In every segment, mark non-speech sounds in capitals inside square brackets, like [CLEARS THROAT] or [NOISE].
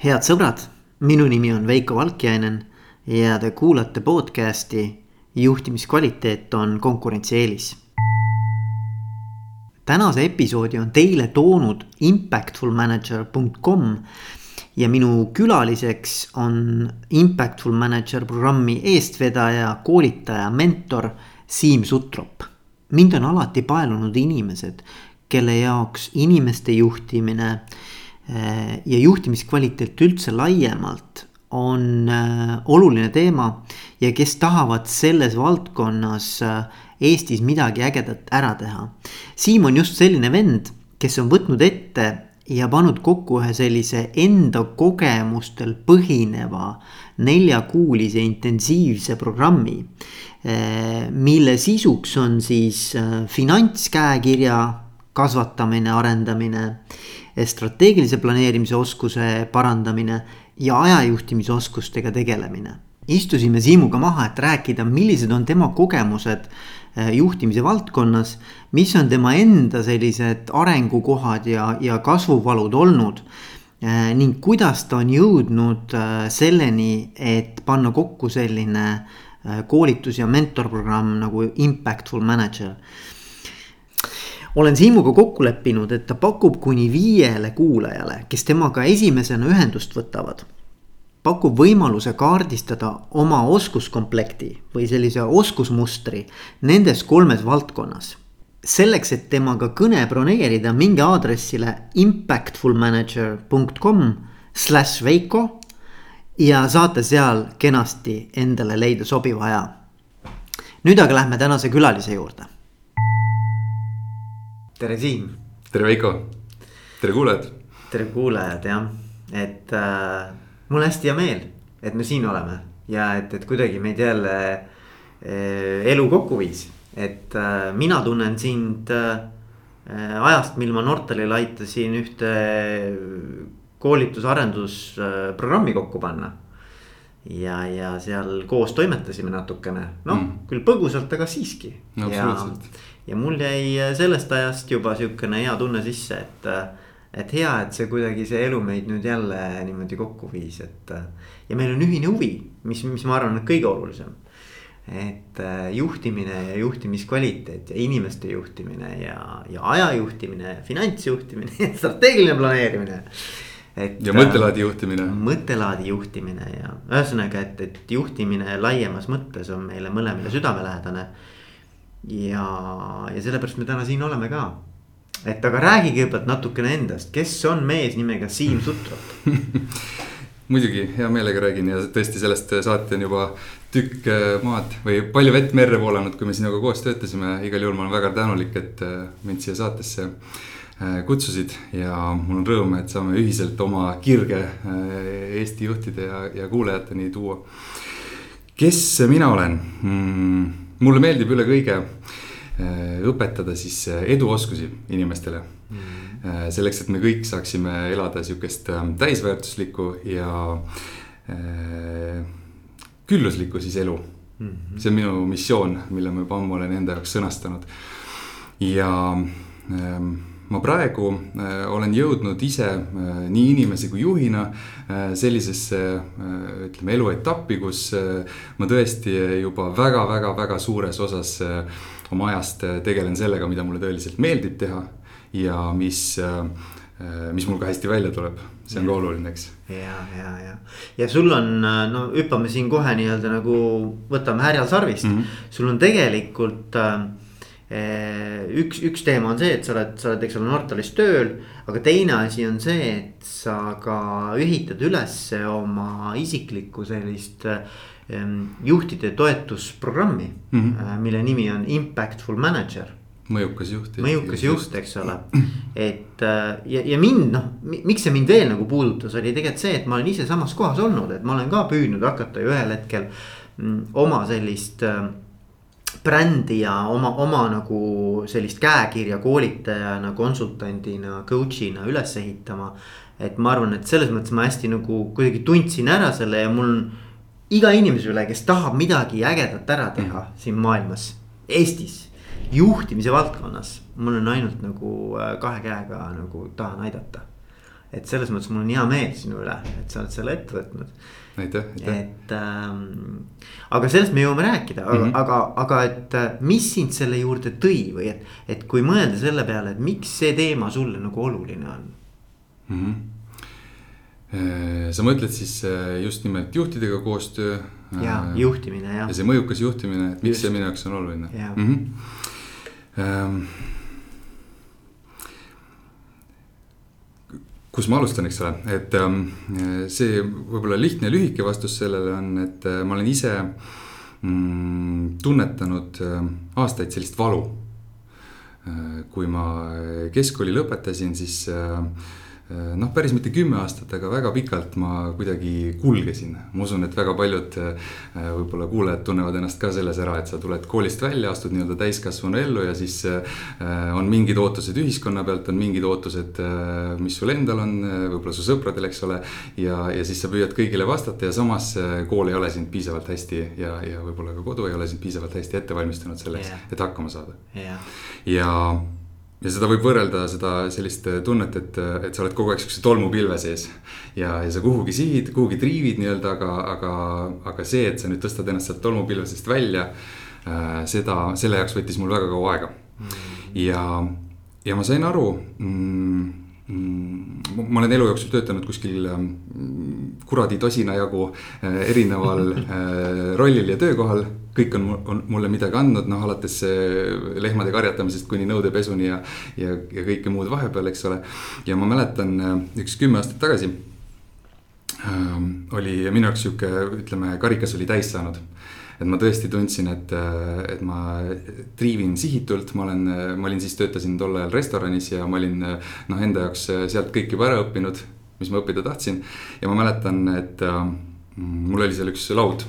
head sõbrad, minu nimi on Veiko Valkjainen ja te kuulate podcast'i juhtimiskvaliteet on konkurentsieelis. tänase episoodi on teile toonud impactfulmanager.com ja minu külaliseks on Impactful Manager programmi eestvedaja, koolitaja, mentor Siim Sutrop. mind on alati paelunud inimesed, kelle jaoks inimeste juhtimine eh, ja juhtimiskvaliteet üldse laiemalt on eh, oluline teema ja kes tahavad selles valdkonnas eh, Eestis midagi ägedat ära teha. Siim on just selline vend, kes on võtnud ette ja pannud kokku ühe sellise enda kogemustel põhineva neljakuulise intensiivse programmi. mille sisuks on siis finantskäekirja kasvatamine, arendamine, strateegilise planeerimise oskuse parandamine ja ajajuhtimise oskustega tegelemine. istusime Siimuga maha, et rääkida, millised on tema kogemused eh, juhtimise valdkonnas, mis on tema enda sellised arengukohad ja, ja kasvuvalud olnud eh, ning kuidas ta on jõudnud eh, selleni, et panna kokku selline koolitus- ja mentorprogramm nagu Impactful Manager olen Siimuga kokku leppinud, et ta pakub kuni viiele kuulajale, kes temaga esimesena ühendust võtavad. pakub võimaluse kaardistada oma oskuskomplekti või sellise oskusmustri nendes kolmes valdkonnas. selleks, et temaga kõne broneerida, minge aadressile impactfulmanager.com slaš Veiko. ja saate seal kenasti endale leida sobiva aja. nüüd aga lähme tänase külalise juurde tere, Siim. tere, Veiko. tere, kuulajad. tere, kuulajad jah, et äh, mul on hästi hea meel, et me siin oleme ja et, et kuidagi meid jälle äh, elu kokku viis. et äh, mina tunnen sind äh, ajast, mil ma Nortalile aitasin ühte koolitus-arendusprogrammi kokku panna ja, ja seal koos toimetasime natukene, noh mm. küll põgusalt, aga siiski no,. ja, ja mul jäi äh, sellest ajast juba sihukene hea tunne sisse, et. Äh, et hea, et see kuidagi see elu meid nüüd jälle niimoodi kokku viis, et. Äh, ja meil on ühine huvi, mis, mis ma arvan, on kõige olulisem. et juhtimine ja juhtimiskvaliteet ja inimeste juhtimine ja, ja aja juhtimine, finantsjuhtimine [LAUGHS] ja strateegiline planeerimine et. ja mõttelaadi juhtimine. mõttelaadi juhtimine ja ühesõnaga, et, et juhtimine laiemas mõttes on meile mõlemale südamelähedane ja, ja sellepärast me täna siin oleme ka. et aga räägi kõigepealt natukene endast, kes on mees nimega Siim [LAUGHS] Sutrop muidugi hea meelega räägin ja tõesti sellest saati on juba tükk äh, maad või palju vett merre voolanud, kui me sinuga koos töötasime, igal juhul ma olen väga tänulik, et äh, mind siia saatesse äh, kutsusid ja mul on rõõm, et saame ühiselt oma kirge Eesti juhtide ja, ja kuulajateni tuua. kes mina olen mm,? mulle meeldib üle kõige äh, õpetada siis äh, eduoskusi inimestele mm. -hmm. selleks, et me kõik saaksime elada sihukest täisväärtuslikku ja külluslikku siis elu mm. -hmm. see on minu missioon, mille ma juba ammu olen enda jaoks sõnastanud. ja ähm, ma praegu äh, olen jõudnud ise äh, nii inimese kui juhina äh, sellisesse ütleme eluetappi, kus ma tõesti juba väga-väga-väga suures osas oma ajast tegelen sellega, mida mulle tõeliselt meeldib teha ja mis mis mul ka hästi välja tuleb, see on ja. ka oluline, eks. ja, ja, ja, ja sul on, no hüppame siin kohe nii-öelda nagu võtame härjal sarvist mm, -hmm. sul on tegelikult äh, üks, üks teema on see, et sa oled, sa oled, eks ole, Nortalis tööl. aga teine asi on see, et sa ka ühitad üles oma isiklikku sellist ähm, juhtide toetusprogrammi mm. -hmm. mille nimi on Impactful Manager mõjukas juht. mõjukas juht, eks ole, et äh, ja, ja mind noh, miks see mind veel nagu puudutas, oli tegelikult see, et ma olen ise samas kohas olnud, et ma olen ka püüdnud hakata ju ühel hetkel mm, oma sellist äh, brändi ja oma, oma nagu sellist käekirja koolitajana, konsultandina, coach'ina üles ehitama. et ma arvan, et selles mõttes ma hästi nagu kuidagi tundsin ära selle ja mul iga inimese üle, kes tahab midagi ägedat ära teha mm. siin maailmas, Eestis, juhtimise valdkonnas, mul on ainult nagu äh, kahe käega nagu tahan aidata. et selles mõttes mul on hea meel sinu üle, et sa oled selle ette võtnud. Aitäh, aitäh. et ähm, aga sellest me jõuame rääkida, aga mm, -hmm. aga, aga et äh, mis sind selle juurde tõi või et, et kui mõelda selle peale, et miks see teema sulle nagu oluline on mm? -hmm sa mõtled siis äh, just nimelt juhtidega koostöö. ja juhtimine jah. ja see mõjukas juhtimine, et miks just. see minu jaoks on oluline. Mm -hmm kus ma alustan, eks ole, et ähm, see võib-olla lihtne lühike vastus sellele on, et äh, ma olen ise mm, tunnetanud äh, aastaid sellist valu. Äh, kui ma keskkooli lõpetasin, siis Äh, noh, päris mitte kümme aastat, aga väga pikalt ma kuidagi kulgesin. ma usun, et väga paljud äh, võib-olla kuulajad tunnevad ennast ka selles ära, et sa tuled koolist välja, astud nii-öelda täiskasvanu ellu ja siis äh, on mingid ootused ühiskonna pealt, on mingid ootused, mis sul endal on, võib-olla su sõpradel, eks ole. ja, ja siis sa püüad kõigile vastata ja samas kool ei ole sind piisavalt hästi ja, ja võib-olla ka kodu ei ole sind piisavalt hästi ette valmistanud selleks yeah., et hakkama saada yeah.. ja ja seda võib võrrelda seda sellist tunnet, et, et sa oled kogu aeg siukse tolmupilve sees. ja, ja sa kuhugi sihid, kuhugi triivid nii-öelda, aga, aga, aga see, et sa nüüd tõstad ennast sealt tolmupilve seest välja äh,. seda, selle jaoks võttis mul väga kaua aega mm.. ja, ja ma sain aru mm ma olen elu jooksul töötanud kuskil mm, kuradi tosina jagu äh, erineval [LAUGHS] äh, rollil ja töökohal kõik on, on mulle midagi andnud, noh alates lehmade karjatamisest kuni nõudepesuni ja, ja, ja kõike muud vahepeal, eks ole. ja ma mäletan äh, üks kümme aastat tagasi ähm, oli minu jaoks sihuke, ütleme, karikas oli täis saanud et ma tõesti tundsin, et, et ma triivin sihitult, ma olen, ma olin siis, töötasin tol ajal restoranis ja ma olin noh, enda jaoks sealt kõik juba ära õppinud, mis ma õppida tahtsin. ja ma mäletan, et äh, mul oli seal üks laud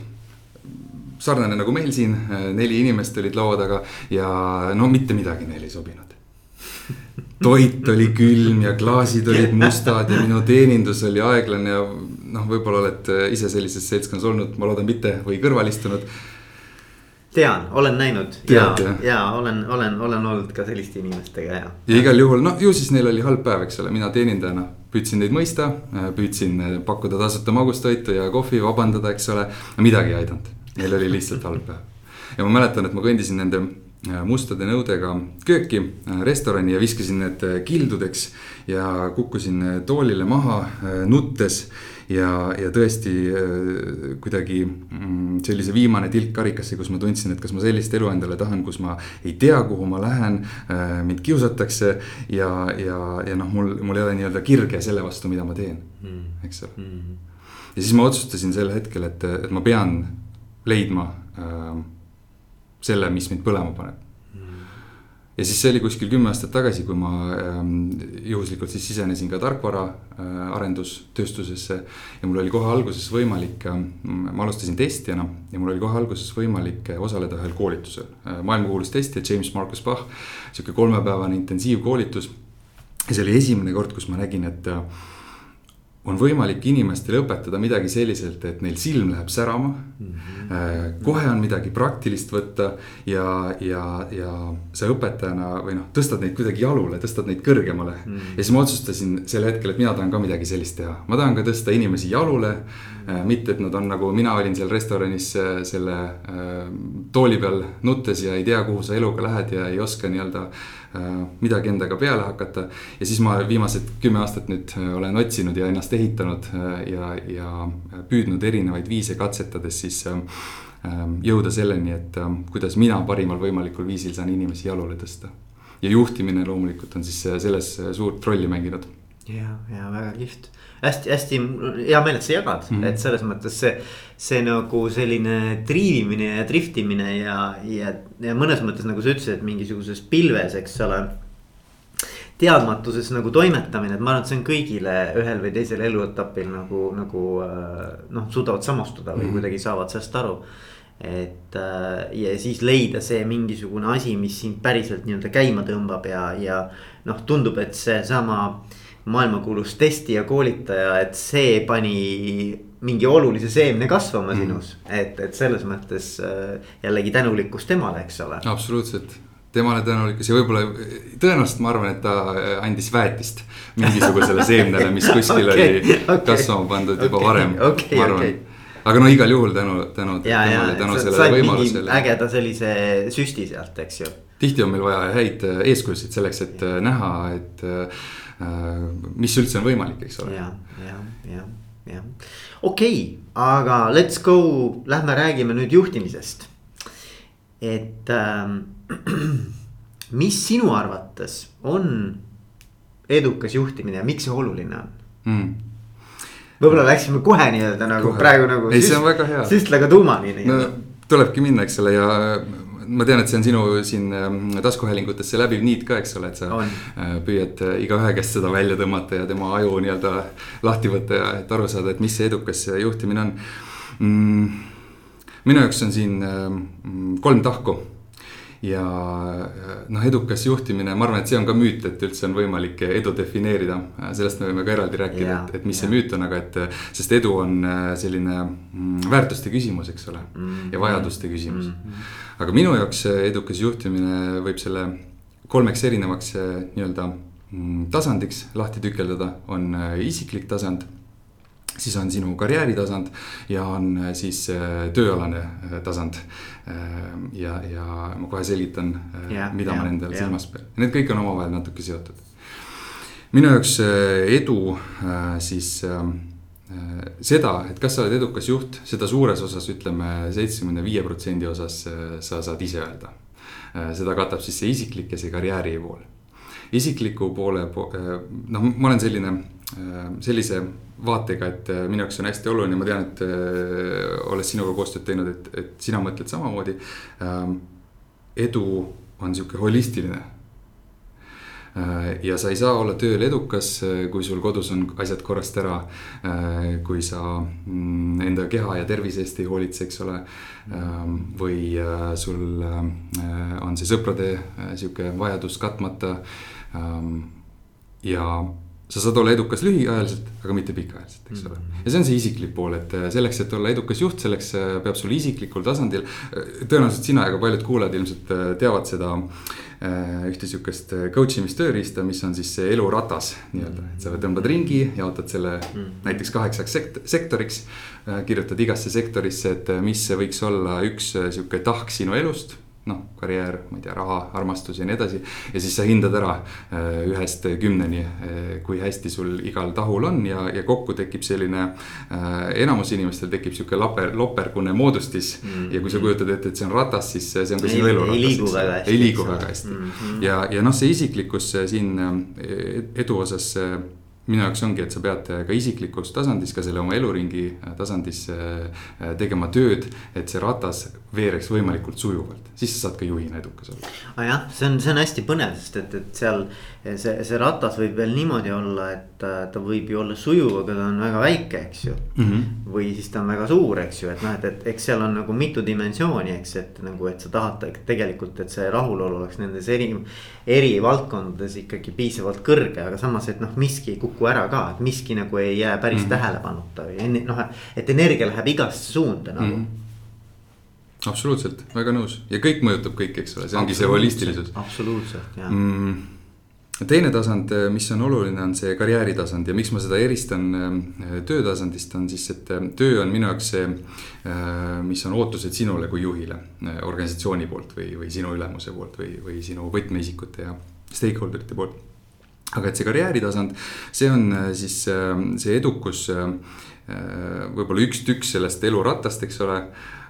sarnane nagu meil siin, neli inimest olid laua taga ja no mitte midagi neile ei sobinud. toit oli külm ja klaasid olid mustad ja minu teenindus oli aeglane ja noh, võib-olla oled ise sellises seltskonnas olnud, ma loodan mitte või kõrval istunud tean, olen näinud Tead, ja, ja olen, olen, olen olnud ka selliste inimestega ja. ja igal juhul noh, ju siis neil oli halb päev, eks ole, mina teenindajana püüdsin neid mõista, püüdsin pakkuda tasuta magustoitu ja kohvi, vabandada, eks ole, midagi ei aidanud Neil oli lihtsalt halb päev. ja ma mäletan, et ma kõndisin nende äh, mustade nõudega kööki, äh, restorani ja viskasin need äh, kildudeks. ja kukkusin toolile maha, nuttes ja, ja tõesti kuidagi mm, see oli see viimane tilk karikasse, kus ma tundsin, et kas ma sellist elu endale tahan, kus ma ei tea, kuhu ma lähen. mind kiusatakse ja, ja, ja noh, mul, mul ei ole nii-öelda kirge selle vastu, mida ma teen, hmm. eks ole. Hmm. ja siis ma otsustasin sel hetkel, et, et ma pean leidma äh, selle, mis mind põlema paneb mm.. Ja siis see oli kuskil kümme aastat tagasi, kui ma äh, juhuslikult siis sisenesin ka tarkvara äh, ja mul oli kohe alguses võimalik äh,, ma alustasin testijana ja mul oli kohe alguses võimalik äh, osaleda ühel koolitusel äh,. maailmakuulus testija James Marcus Bach, sihuke kolmepäevane intensiivkoolitus. ja see oli esimene kord, kus ma nägin, et on võimalik inimestele õpetada midagi selliselt, et neil silm läheb särama mm. -hmm. kohe on midagi praktilist võtta ja, ja, ja sa õpetajana või noh, tõstad neid kuidagi jalule, tõstad neid kõrgemale mm. -hmm. ja siis ma otsustasin sel hetkel, et mina tahan ka midagi sellist teha, ma tahan ka tõsta inimesi jalule. Mitte, et nad on nagu mina olin seal restoranis äh, selle äh, tooli peal nuttes ja ei tea, kuhu sa eluga lähed ja ei oska nii-öelda Äh, midagi endaga peale hakata. ja siis ma viimased kümme aastat nüüd äh, olen otsinud ja ennast ehitanud äh, ja, ja püüdnud erinevaid viise katsetades siis jõuda selleni, et kuidas mina parimal võimalikul viisil saan inimesi jalule tõsta. ja juhtimine loomulikult on siis selles suurt rolli mänginud. ja, ja väga kihvt hästi-hästi hea meel, et sa jagad mm, -hmm. et selles mõttes see, see nagu selline triivimine ja driftimine ja, ja, ja mõnes mõttes nagu sa ütlesid, et mingisuguses pilves, eks ole teadmatuses nagu toimetamine, et ma arvan, et see on kõigile ühel või teisel eluetapil nagu, nagu äh, noh, suudavad samastuda või mm -hmm. kuidagi saavad sellest aru. et äh, ja siis leida see mingisugune asi, mis sind päriselt nii-öelda käima tõmbab ja, ja noh, tundub, et seesama äh, maailmakuulus testija, koolitaja, et see pani mingi olulise seemne kasvama mm. sinus, et, et selles mõttes äh, jällegi tänulikkus temale, eks ole. absoluutselt temale tänulikkus ja võib-olla, tõenäoliselt ma arvan, et ta andis väetist mingisugusele seemnele, mis [LAUGHS] kuskil okay, oli okay, kasvama pandud juba okay, varem okay,, ma arvan okay. aga no igal juhul tänu, tänu. ja, tänu sellele võimalusele. ägeda sellise süsti sealt, eks ju. tihti on meil vaja häid äh, eeskujusid selleks, et. Äh, näha, et äh, mis üldse on võimalik, eks ole. ja, ja, ja, ja okei okay,, aga let's go, lähme räägime nüüd juhtimisest. et ähm, [CLEARS THROAT] mis sinu arvates on edukas juhtimine ja miks see oluline on mm.? võib-olla läksime kohe nii-öelda nagu kohe. praegu nagu. ei, see on väga hea. süstlaga tuumani. no tulebki minna, eks ole, ja ma tean, et see on sinu siin ähm, taskuhäälingutes see läbiv niit ka, eks ole, et sa on. Äh, püüad äh, igaühe käest seda välja tõmmata ja tema aju nii-öelda lahti võtta ja et aru saada, et mis see edukas juhtimine on mm,. minu jaoks on siin ähm, kolm tahku ja noh, edukas juhtimine, ma arvan, et see on ka müüt, et üldse on võimalik edu defineerida. sellest me võime ka eraldi rääkida et, et mis yeah. see müüt on, aga et sest edu on äh, selline mm, väärtuste küsimus, eks ole mm. -hmm. ja vajaduste küsimus mm. -hmm. Aga minu jaoks edukas juhtimine võib selle kolmeks erinevaks äh, nii-öelda mm, tasandiks lahti tükeldada, on äh, isiklik tasand siis on sinu karjääritasand ja on äh, siis tööalane tasand. ja, ja ma kohe selgitan yeah,, mida yeah, ma nendel yeah. silmas pean, need kõik on omavahel natuke seotud. minu jaoks edu siis seda, et kas sa oled edukas juht, seda suures osas ütleme seitsmekümne viie protsendi osas sa saad ise öelda. seda katab siis see isiklik ja see karjääri pool. isikliku poole, noh, ma olen selline Äh, sellise vaatega, et äh, minu jaoks on hästi oluline, ma tean, et äh, olles sinuga koostööd teinud, et, et sina mõtled samamoodi. Edu on sihuke holistiline. Ja sa ei saa olla tööl edukas, kui sul kodus on asjad korrast ära. kui sa mm, enda keha ja tervise eest ei hoolitse, eks ole. Ähm, või sul on see sõprade sihuke vajadus katmata. Ähm, ja sa saad olla edukas lühiajaliselt, aga mitte pikaajaliselt, eks ole. Mm. ja see on see isiklik pool, et äh, selleks, et olla edukas juht, selleks äh, peab sul isiklikul tasandil. Äh, tõenäoliselt sina ja ka paljud kuulajad ilmselt teavad seda ühte sihukest coach imistööriista, mis on siis see eluratas nii-öelda, et sa tõmbad ringi, jaotad selle mm. näiteks kaheksaks sekt-, sektoriks. kirjutad igasse sektorisse, et mis võiks olla üks sihuke tahk sinu elust noh, karjäär, ma ei tea, raha, armastus ja nii edasi. ja siis sa hindad ära äh, ühest kümneni, äh, kui hästi sul igal tahul on ja, ja kokku tekib selline. Äh, enamus inimestel tekib sihuke laper, lopergune moodustis mm. -hmm. ja kui sa kujutad ette, et see on ratas, siis see on ka sinu elu. ei liigu väga hästi. ei liigu väga hästi mm -hmm. ja, ja noh, see isiklikkus siin edu osas minu jaoks ongi, et sa pead ka isiklikus tasandis, ka selle oma eluringi tasandis tegema tööd, et see ratas veereks võimalikult sujuvalt, siis sa saad ka juhina edukas olla. aga jah, see on, see on hästi põnev, sest et, et seal see, see ratas võib veel niimoodi olla, et ta võib ju olla sujuv, aga ta on väga väike, eks ju mm. -hmm. või siis ta on väga suur, eks ju, et noh, et, et eks seal on nagu mitu dimensiooni, eks, et nagu, et sa tahad tegelikult, et see rahulolu oleks nendes eri, eri valdkondades ikkagi piisavalt kõrge, aga samas, et noh, miski ei kuku ära ka, et miski nagu ei jää päris mm -hmm. tähelepanuta või noh, et energia läheb igasse suunda nagu mm. -hmm absoluutselt, väga nõus ja kõik mõjutab kõike, eks ole, see ongi see holistilisus. absoluutselt, jah mm teine tasand, mis on oluline, on see karjääritasand ja miks ma seda eristan äh, töötasandist, on siis, et äh, töö on minu jaoks see, mis on ootused sinule kui juhile organisatsiooni poolt või, või sinu ülemuse poolt või, või sinu võtmeisikute ja stakeholder ite poolt. Aga et see karjääritasand, see on siis see edukus, võib-olla üks tükk sellest eluratast, eks ole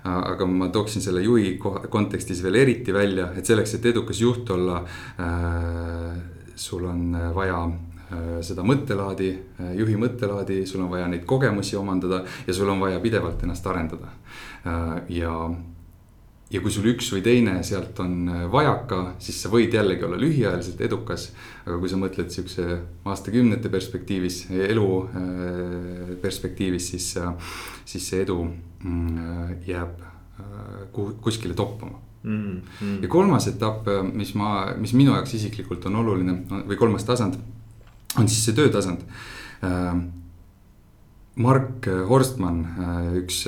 aga ma tooksin selle juhi kontekstis veel eriti välja, et selleks, et edukas juht olla äh,, sul on vaja äh, seda mõttelaadi, äh, juhi mõttelaadi, sul on vaja neid kogemusi omandada ja sul on vaja pidevalt ennast arendada. Äh, ja, ja kui sul üks või teine sealt on vajaka, siis sa võid jällegi olla lühiajaliselt edukas. aga kui sa mõtled sihukese aastakümnete perspektiivis, elu perspektiivis, siis, siis see edu Mm, jääb äh, kuskile toppama mm,. Mm. ja kolmas etapp, äh, mis ma, mis minu jaoks isiklikult on oluline või kolmas tasand, on siis see töötasand. Äh, Mark Horstmann, üks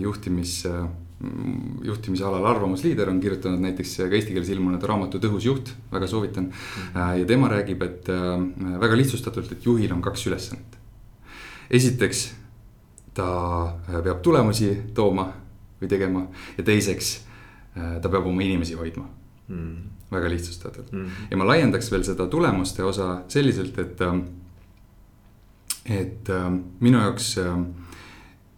juhtimis juhtimise alal arvamusliider, on kirjutanud näiteks ka eesti keeles ilmunud raamatu Tõhus juht, väga soovitan. ja tema räägib, et väga lihtsustatult, et juhil on kaks ülesannet. esiteks, ta peab tulemusi tooma või tegema ja teiseks, ta peab oma inimesi hoidma mm. väga lihtsustatult mm. ja ma laiendaks veel seda tulemuste osa selliselt, et, et minu jaoks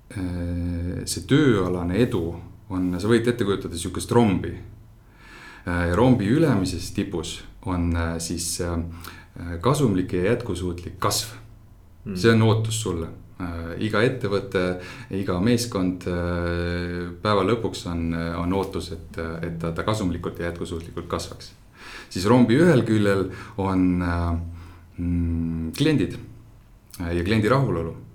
Äh, see tööalane edu on, sa võid ette kujutada sihukest rombi. Äh, ja rombi ülemises tipus on äh, siis kasumlik ja jätkusuutlik kasv. Hmm. see on ootus sulle iga ettevõte, iga meeskond päeva lõpuks on, on ootus, et, et ta, ta kasumlikult ja jätkusuutlikult kasvaks. siis rombi ühel küljel on mm, kliendid ja kliendi rahulolu Äh,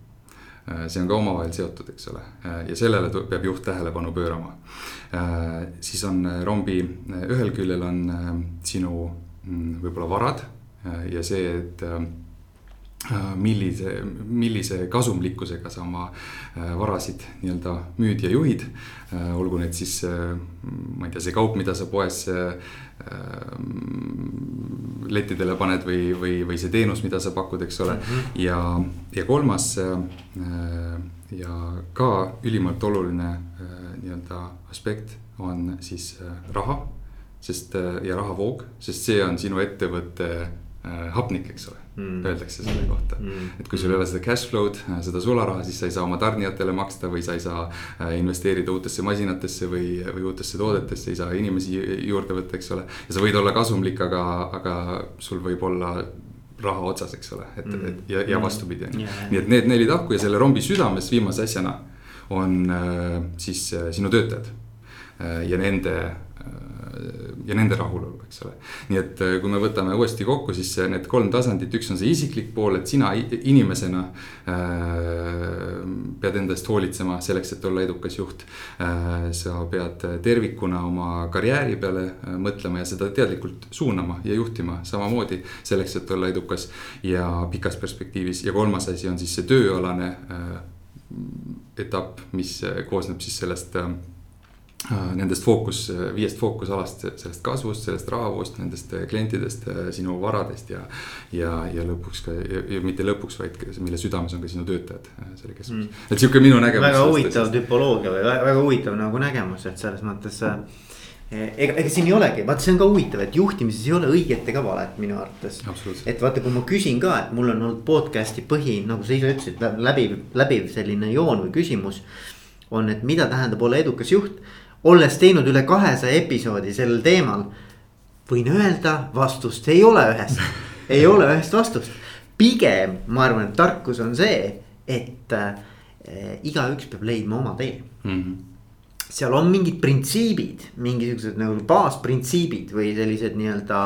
see on ka omavahel seotud, eks ole, äh, ja sellele peab juht tähelepanu pöörama. Äh, siis on rombi ühel küljel on sinu mm, võib-olla varad ja see, et millise, millise kasumlikkusega sa oma varasid nii-öelda müüd ja juhid. olgu need siis, ma ei tea, see kaup, mida sa poes lettidele paned või, või, või see teenus, mida sa pakud, eks ole mm. -hmm. ja, ja kolmas äh, ja ka ülimalt oluline äh, nii-öelda aspekt on siis äh, raha. sest ja rahavoog, sest see on sinu ettevõtte hapnik, eks ole mm., öeldakse selle kohta mm.. et kui sul ei ole seda cash flow'd, seda sularaha, siis sa ei saa oma tarnijatele maksta või sa ei saa investeerida uutesse masinatesse või, või uutesse toodetesse, ei saa inimesi juurde võtta, eks ole. ja sa võid olla kasumlik, aga, aga sul võib olla raha otsas, eks ole, et mm., et ja, ja mm. vastupidi on ju. nii et need neli tahku ja selle rombi südames viimase asjana on äh, siis äh, sinu töötajad äh, ja nende ja nende rahulolu, eks ole. nii et äh, kui me võtame uuesti kokku, siis need kolm tasandit, üks on see isiklik pool, et sina inimesena äh, pead enda eest hoolitsema selleks, et olla edukas juht äh,. sa pead tervikuna oma karjääri peale mõtlema ja seda teadlikult suunama ja juhtima samamoodi selleks, et olla edukas ja pikas perspektiivis ja kolmas asi on siis see tööalane etapp, mis koosneb siis sellest nendest fookus, viiest fookusalast, sellest kasvust, sellest rahavoost, nendest äh, klientidest, äh, sinu varadest ja. ja, ja lõpuks ka, ja mitte lõpuks, vaid mille südames on ka sinu töötajad selle keskmes mm., et sihuke minu nägemus. väga huvitav tüpoloogia või väga huvitav nagu nägemus, et selles mõttes ega, ega siin ei olegi, vaata, see on ka huvitav, et juhtimises ei ole õiget ega valet minu arvates. et vaata, kui ma küsin ka, et mul on olnud podcast'i põhi, nagu sa ise ütlesid, läbiv, läbiv selline joon või küsimus. on, et mida tähendab olla edukas juht olles teinud üle kahesaja episoodi sellel teemal. võin öelda, vastust ei ole ühest, [LAUGHS] ei ole ühest vastust. pigem ma arvan, et tarkus on see, et äh, igaüks peab leidma oma tee mm. -hmm seal on mingid printsiibid, mingisugused nagu baasprintsiibid või sellised nii-öelda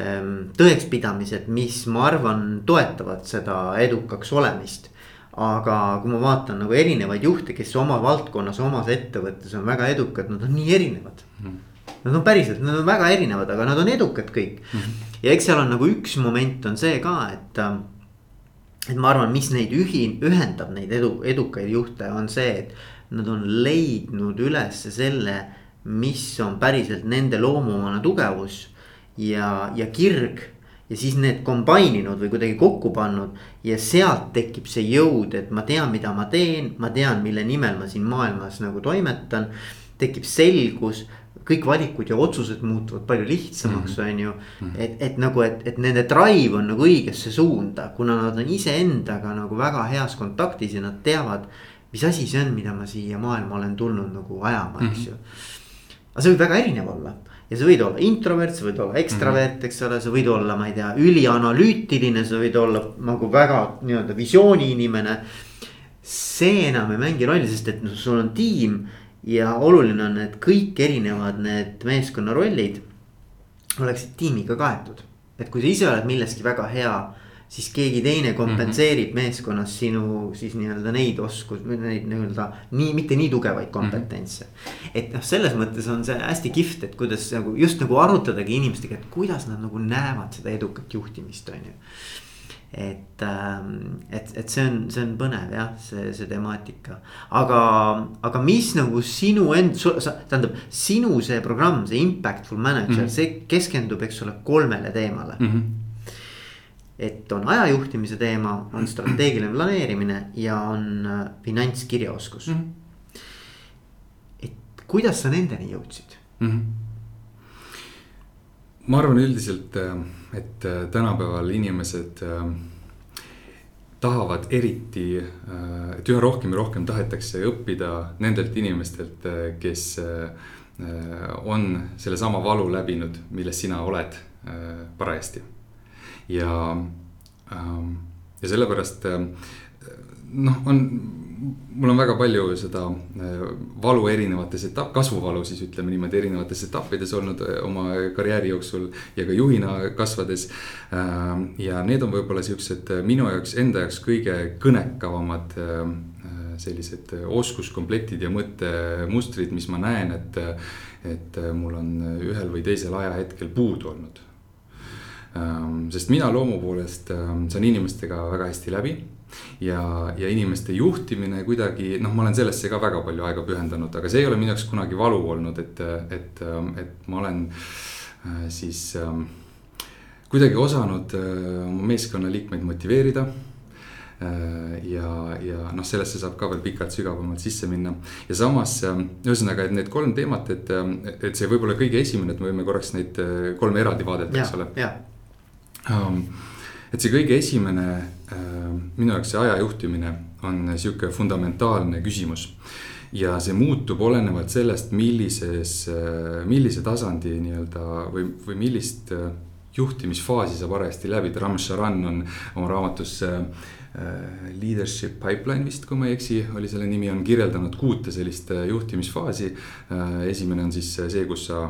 ähm, tõekspidamised, mis ma arvan, toetavad seda edukaks olemist aga kui ma vaatan nagu erinevaid juhte, kes oma valdkonnas, omas ettevõttes on väga edukad, nad on nii erinevad mm. Nad on päriselt, nad on väga erinevad, aga nad on edukad kõik mm. -hmm. ja eks seal on nagu üks moment on see ka, et. et ma arvan, mis neid ühi-, ühendab neid edu, edukaid juhte, on see, et nad on leidnud üles selle, mis on päriselt nende loomuomane tugevus ja, ja kirg ja siis need combine inud või kuidagi kokku pannud. ja sealt tekib see jõud, et ma tean, mida ma teen, ma tean, mille nimel ma siin maailmas nagu toimetan. tekib selgus, kõik valikud ja otsused muutuvad palju lihtsamaks, mhm. on ju. Mhm. et, et nagu, et, et nende drive on nagu õigesse suunda, kuna nad on iseendaga nagu väga heas kontaktis ja nad teavad. mis asi see on, mida ma siia maailma olen tulnud nagu ajama, eks mhm. ju. aga see võib väga erinev olla ja sa võid olla introvert, sa võid olla ekstravert mm, -hmm. eks ole, sa võid olla, ma ei tea, ülianalüütiline, sa võid olla nagu väga nii-öelda visiooni inimene. see enam ei mängi rolli, sest et sul on tiim ja oluline on, et kõik erinevad need meeskonna rollid oleksid tiimiga kaetud. et kui sa ise oled milleski väga hea siis keegi teine kompenseerib mm -hmm. meeskonnas sinu siis nii-öelda neid oskus, neid nii-öelda nii, mitte nii tugevaid kompetentse mm. -hmm. et noh, selles mõttes on see hästi kihvt, et kuidas nagu just nagu arutadagi inimestega, et kuidas nad nagu näevad seda edukat juhtimist, on ju. et, ähm, et, et see on, see on põnev jah, see, see temaatika. aga, aga mis nagu sinu end-, tähendab sinu see programm, see impactful manager mm, -hmm. see keskendub, eks ole, kolmele teemale mm. -hmm et on ajajuhtimise teema, on strateegiline planeerimine ja on äh, finantskirjaoskus mm. -hmm. et kuidas sa nendeni jõudsid mm? -hmm. ma arvan üldiselt, äh, et äh, tänapäeval inimesed tahavad eriti, et üha rohkem ja rohkem tahetakse õppida nendelt inimestelt, kes on sellesama valu läbinud, milles sina oled parajasti ja, ähm, ja sellepärast äh, noh, on, mul on väga palju seda äh, valu erinevates etapp, kasvuvalu siis ütleme niimoodi erinevates etappides olnud äh, oma karjääri jooksul ja ka juhina kasvades. Ähm, ja need on võib-olla siuksed minu jaoks, enda jaoks kõige kõnekavamad sellised oskuskomplektid ja mõttemustrid, mis ma näen, et, et mul on ühel või teisel ajahetkel puudu olnud sest mina loomu poolest ähm, saan inimestega väga hästi läbi. Ja, ja inimeste juhtimine kuidagi, noh, ma olen sellesse ka väga palju aega pühendanud, aga see ei ole minu jaoks kunagi valu olnud, et, et, ähm, et ma olen äh, siis kuidagi osanud äh, oma meeskonnaliikmeid motiveerida. Äh, ja, ja noh, sellesse saab ka veel pikalt sügavamalt sisse minna. ja samas ühesõnaga, et need kolm teemat, et, et see võib-olla kõige esimene, et me võime korraks neid kolme eraldi vaadelda, eks ole et see kõige esimene uh, minu jaoks see aja juhtimine on sihuke fundamentaalne küsimus. ja see muutub olenevalt sellest, millises, uh, millise tasandi nii-öelda või, või millist uh, juhtimisfaasi sa parajasti läbid, Ram Charan on oma raamatus Äh, leadership pipeline vist, kui ma ei eksi, oli selle nimi, on kirjeldanud kuute sellist äh, juhtimisfaasi. Äh, esimene on siis see, kus sa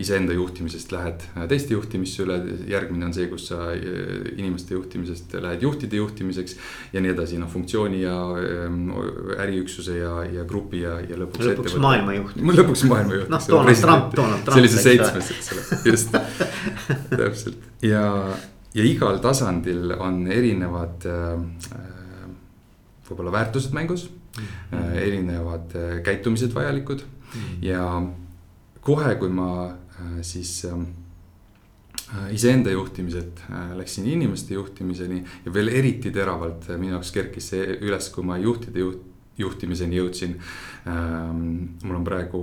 iseenda juhtimisest lähed teiste juhtimisse üle, järgmine on see, kus sa inimeste juhtimisest lähed juhtide juhtimiseks. ja nii edasi, noh funktsiooni ja ähm, äriüksuse ja, ja grupi ja, ja lõpuks. lõpuks maailmajuht. lõpuks maailmajuht. noh, Donald Trump, Donald Trump. sellise seitsmes, eks ole, [LAUGHS] just täpselt ja ja igal tasandil on erinevad äh, võib-olla väärtused mängus mm, erinevad käitumised vajalikud. Mm ja kohe, kui ma siis iseenda juhtimiselt läksin inimeste juhtimiseni ja veel eriti teravalt minu jaoks kerkis see üles, kui ma juhtide juht, juhtimiseni jõudsin. mul on praegu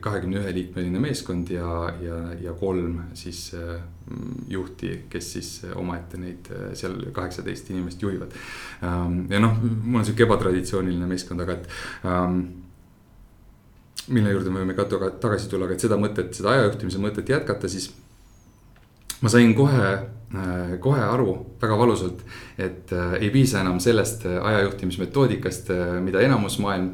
kahekümne ühe liikmeline meeskond ja, ja, ja kolm siis äh, juhti, kes siis omaette neid äh, seal kaheksateist inimest juhivad. Ähm, ja noh, mul on sihuke ebatraditsiooniline meeskond, aga et ähm, mille juurde me võime ka tagasi tulla, aga et seda mõtet, seda ajajuhtimise mõtet jätkata, siis ma sain kohe Äh, kohe aru väga valusalt, et äh, ei piisa enam sellest äh, ajajuhtimismetoodikast, mida enamus maailm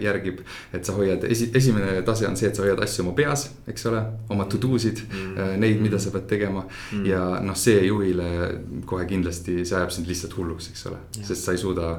järgib. et sa hoiad, esi, esimene tase on see, et sa hoiad asju oma peas, eks ole, oma to do sid mm., neid, mida sa pead tegema mm.. ja noh, see juhile kohe kindlasti, see ajab sind lihtsalt hulluks, eks ole, sest sa ei suuda.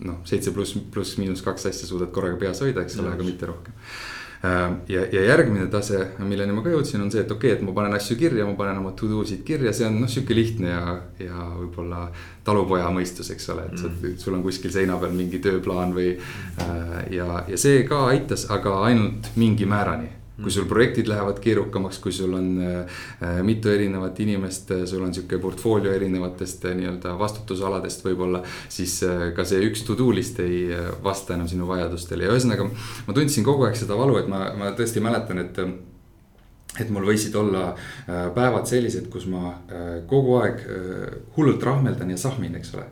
noh, seitse pluss, pluss miinus kaks asja suudad korraga peas hoida, eks ole, aga mitte rohkem Äh, ja, ja järgmine tase, milleni ma ka jõudsin, on see, et okei okay,, et ma panen asju kirja, ma panen oma to do sid kirja, see on noh, sihuke lihtne ja, ja võib-olla talupoja mõistus, eks ole, et mm. sul on kuskil seina peal mingi tööplaan või. Äh, ja, ja see ka aitas, aga ainult mingi määrani kui sul projektid lähevad keerukamaks, kui sul on äh, mitu erinevat inimest, äh, sul on sihuke portfoolio erinevatest äh, nii-öelda vastutusaladest võib-olla. siis äh, ka see üks to do list ei äh, vasta enam sinu vajadustele ja ühesõnaga ma tundsin kogu aeg seda valu, et ma, ma tõesti mäletan, et et mul võisid olla päevad sellised, kus ma kogu aeg hullult rahmeldan ja sahmin, eks ole.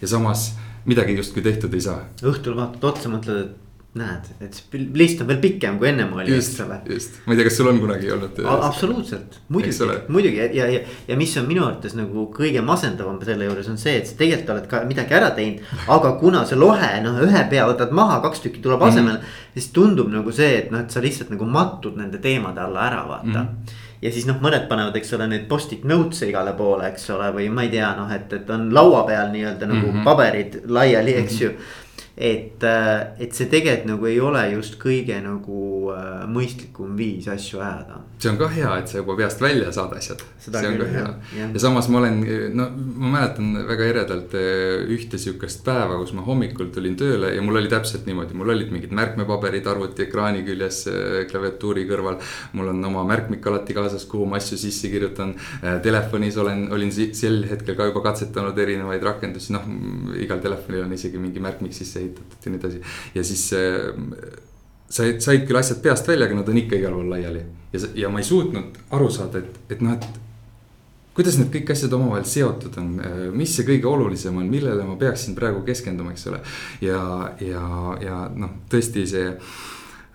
ja samas midagi justkui tehtud ei saa. õhtul vaatad otsa, mõtled, et näed, et list on veel pikem kui ennem oli, eks ole. just, ma ei tea, kas sul on kunagi olnud. absoluutselt, muidugi, muidugi ja, ja, ja, ja mis on minu arvates nagu kõige masendavam selle juures on see, et sa tegelikult oled ka midagi ära teinud. aga kuna see lohe, noh, ühe pea võtad maha, kaks tükki tuleb asemele mm. -hmm. siis tundub nagu see, et noh, et sa lihtsalt nagu mattud nende teemade alla ära, vaata mm. -hmm ja siis noh, mõned panevad, eks ole, neid post-it notes'e igale poole, eks ole, või ma ei tea, noh, et, et on laua peal nii-öelda nagu mm -hmm. paberid laiali, eks mm -hmm. Et, äh, et see tegelikult nagu ei ole just kõige nagu äh, mõistlikum viis asju ajada. see on ka hea, et sa juba peast välja saad asjad. see on küll, ka hea ja. ja samas ma olen, no ma mäletan väga eredalt äh, ühte sihukest päeva, kus ma hommikul tulin tööle ja mul oli täpselt niimoodi, mul olid mingid märkmepaberid arvuti ekraani küljes klaviatuuri kõrval. mul on oma märkmik alati kaasas, kuhu ma asju sisse kirjutan. Telefonis olen, olin sel hetkel ka juba katsetanud erinevaid rakendusi, noh igal telefonil on isegi mingi märkmik sisse ehitatud ja nii edasi. ja siis äh, said, said küll asjad peast välja, aga nad on ikka igal pool laiali. ja, ja ma ei suutnud aru saada, et, et noh, et kuidas need kõik asjad omavahel seotud on, äh, mis see kõige olulisem on, millele ma peaksin praegu keskenduma, eks ole. ja, ja, ja noh, tõesti see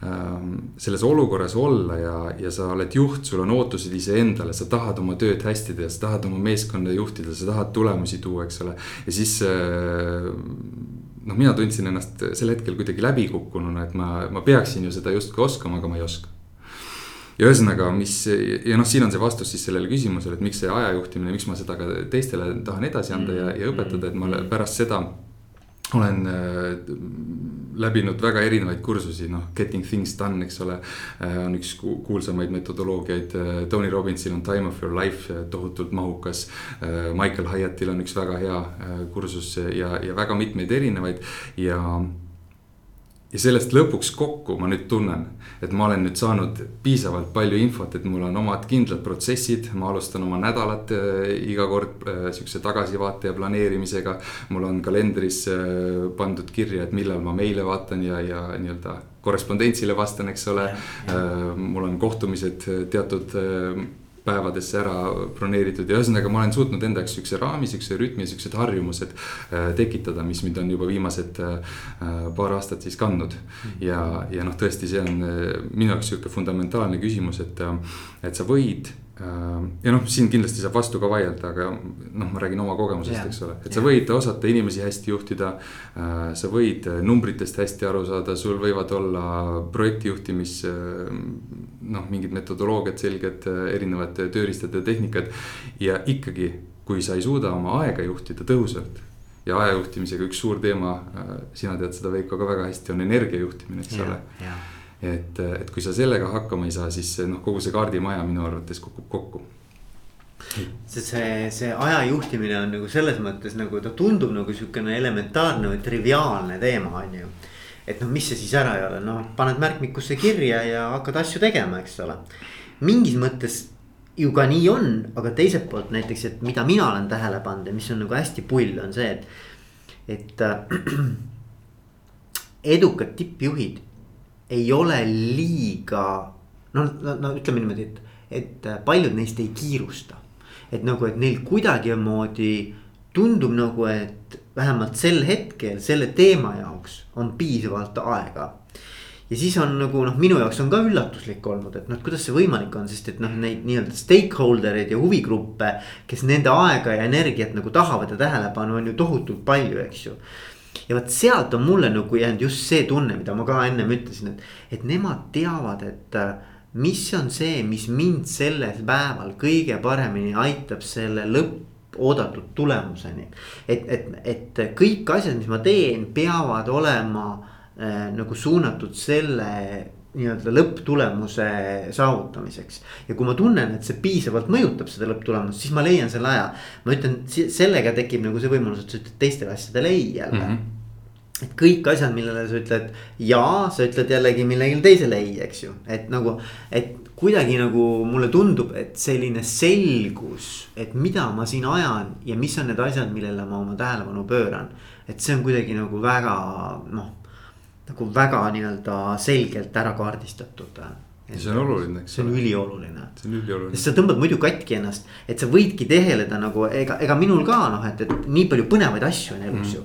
ähm, selles olukorras olla ja, ja sa oled juht, sul on ootused iseendale, sa tahad oma tööd hästi teha, sa tahad oma meeskonda juhtida, sa tahad tulemusi tuua, eks ole. ja siis äh, noh, mina tundsin ennast sel hetkel kuidagi läbikukkununa, et ma, ma peaksin ju seda justkui oskama, aga ma ei oska. ja ühesõnaga, mis ja noh, siin on see vastus siis sellele küsimusele, et miks see ajajuhtimine, miks ma seda ka teistele tahan edasi anda ja, ja õpetada, et ma pärast seda olen äh, läbinud väga erinevaid kursusi, noh, getting things done, eks ole. Äh, on üks kuulsamaid metodoloogiaid, äh, Tony Robbinsil on time of your life, tohutult mahukas. Michael Hyattil on üks väga hea kursus ja, ja väga mitmeid erinevaid ja ja sellest lõpuks kokku ma nüüd tunnen, et ma olen nüüd saanud piisavalt palju infot, et mul on omad kindlad protsessid, ma alustan oma nädalat äh, iga kord äh, sihukese tagasivaate ja planeerimisega. mul on kalendris äh, pandud kirja, et millal ma meile vaatan ja, ja nii-öelda korrespondentsile vastan, eks ole. mul on kohtumised teatud päevadesse ära broneeritud ja ühesõnaga ma olen suutnud enda jaoks siukse raami, siukse rütmi, siuksed harjumused äh, tekitada, mis mind on juba viimased äh, paar aastat siis kandnud. ja, ja noh, tõesti, see on äh, minu jaoks sihuke fundamentaalne küsimus, et, et sa võid Äh, ja noh, siin kindlasti saab vastu ka vaielda, aga noh, ma räägin oma kogemusest, eks ole, et sa võid osata inimesi hästi juhtida. Äh, sa võid numbritest hästi aru saada, sul võivad olla projektijuhtimis äh, noh, mingid metodoloogiad selged, erinevad tööriistad ja tehnikad. ja ikkagi, kui sa ei suuda oma aega juhtida tõhusalt ja aja juhtimisega üks suur teema, sina tead seda Veiko ka väga hästi, on energia juhtimine, eks ole et, et kui sa sellega hakkama ei saa, siis noh, kogu see kaardimaja minu arvates kukub kokku see, see, see aja juhtimine on nagu selles mõttes nagu ta tundub nagu sihukene elementaarne või triviaalne teema, on ju. et noh, mis see siis ära ei ole, noh, paned märkmikusse kirja ja hakkad asju tegema, eks ole. mingis mõttes ju ka nii on, aga teiselt poolt näiteks, et mida mina olen tähele pannud ja mis on nagu hästi pull, on see, et, et äh, [CLEARS THROAT] edukad tippjuhid ei ole liiga no, no, no ütleme niimoodi, et, et paljud neist ei kiirusta. et nagu, et neil kuidagimoodi tundub nagu, et vähemalt sel hetkel selle teema jaoks on piisavalt aega. ja siis on nagu noh, minu jaoks on ka üllatuslik olnud, et noh, kuidas see võimalik on, sest et noh, neid nii-öelda stakeholder eid ja huvigruppe. kes nende aega ja energiat nagu tahavad ja tähelepanu on ju tohutult palju, eks ju ja vot sealt on mulle nagu jäänud just see tunne, mida ma ka ennem ütlesin, et, et nemad teavad, et äh, mis on see, mis mind sellel päeval kõige paremini aitab selle lõppoodatud tulemuseni. et, et, et kõik asjad, mis ma teen, peavad olema äh, nagu suunatud selle nii-öelda lõpptulemuse saavutamiseks. ja kui ma tunnen, et see piisavalt mõjutab seda lõpptulemust, siis ma leian selle aja. ma ütlen, sellega tekib nagu see võimalus, et sa ütled teistele asjadele ei jälle mm. -hmm et kõik asjad, millele sa ütled ja, sa ütled jällegi millelegi teisele ei, eks ju, et nagu, et kuidagi nagu mulle tundub, et selline selgus, et mida ma siin ajan ja mis on need asjad, millele ma oma tähelepanu pööran. et see on kuidagi nagu väga noh, nagu väga nii-öelda selgelt ära kaardistatud ja see on oluline, eks see on ülioluline. see on ülioluline. sest sa tõmbad muidu katki ennast, et sa võidki tegeleda nagu ega, ega minul ka noh, et, et nii palju põnevaid asju on elus mm. ju.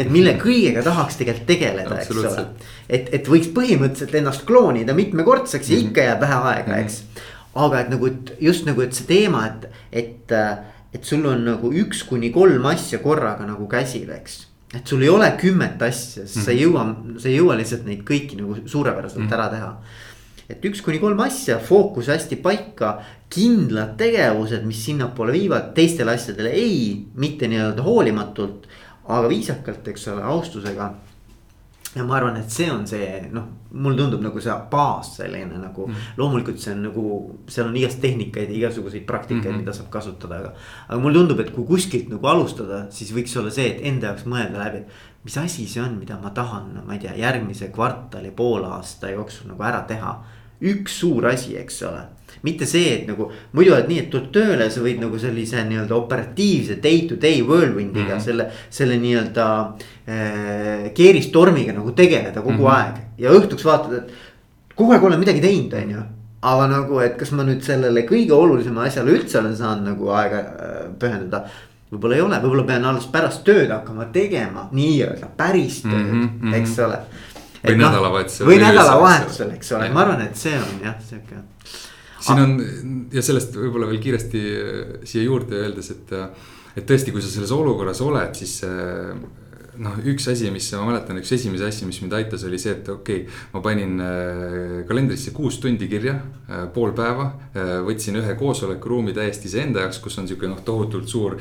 et mille kõigega tahaks tegelikult tegeleda, eks ole. et, et võiks põhimõtteliselt ennast kloonida mitmekordseks ja mm. ikka jääb vähe aega, eks. aga et nagu, et just nagu, et see teema, et, et, et sul on nagu üks kuni kolm asja korraga nagu käsil, eks et sul ei ole kümmet asja, sest mm -hmm. sa ei jõua, sa ei jõua lihtsalt neid kõiki nagu suurepäraselt mm -hmm. ära teha et üks kuni kolm asja, fookus hästi paika, kindlad tegevused, mis sinnapoole viivad, teistele asjadele ei, mitte nii-öelda hoolimatult. aga viisakalt, eks ole, austusega. ja ma arvan, et see on see noh, mulle tundub nagu see baas selline nagu mm. loomulikult see on nagu, seal on igast tehnikaid ja igasuguseid praktikaid mm, -hmm. mida saab kasutada, aga. aga mulle tundub, et kui kuskilt nagu alustada, siis võiks olla see, et enda jaoks mõelda läbi. mis asi see on, mida ma tahan, ma ei tea, järgmise kvartali, poolaasta jooksul nagu ära teha. üks suur asi, eks ole mitte see, et nagu muidu oled nii, et tuled tööle, sa võid nagu sellise nii-öelda operatiivse day to day whirlwind'iga mm -hmm. selle, selle nii-öelda äh, keeristormiga nagu tegeleda kogu mm -hmm. aeg. ja õhtuks vaatad, et kogu aeg olen midagi teinud, on ju. aga nagu, et kas ma nüüd sellele kõige olulisemale asjale üldse olen saanud nagu aega äh, pühendada võib-olla ei ole, võib-olla pean alles pärast tööd hakkama tegema nii-öelda päris tööd mm, -hmm. eks ole. või noh, nädalavahetusel. või nädalavahetusel, eks ole, ma arvan, et see on jah, sihuke siin on ja sellest võib-olla veel kiiresti äh, siia juurde öeldes, et, äh, et tõesti, kui sa selles olukorras oled, siis äh, noh, üks asi, mis ma mäletan, üks esimesi asju, mis mind aitas, oli see, et okei okay,, ma panin äh, kalendrisse kuus tundi kirja äh,, pool päeva äh,. võtsin ühe koosolekuruumi täiesti iseenda jaoks, kus on sihuke noh, tohutult suur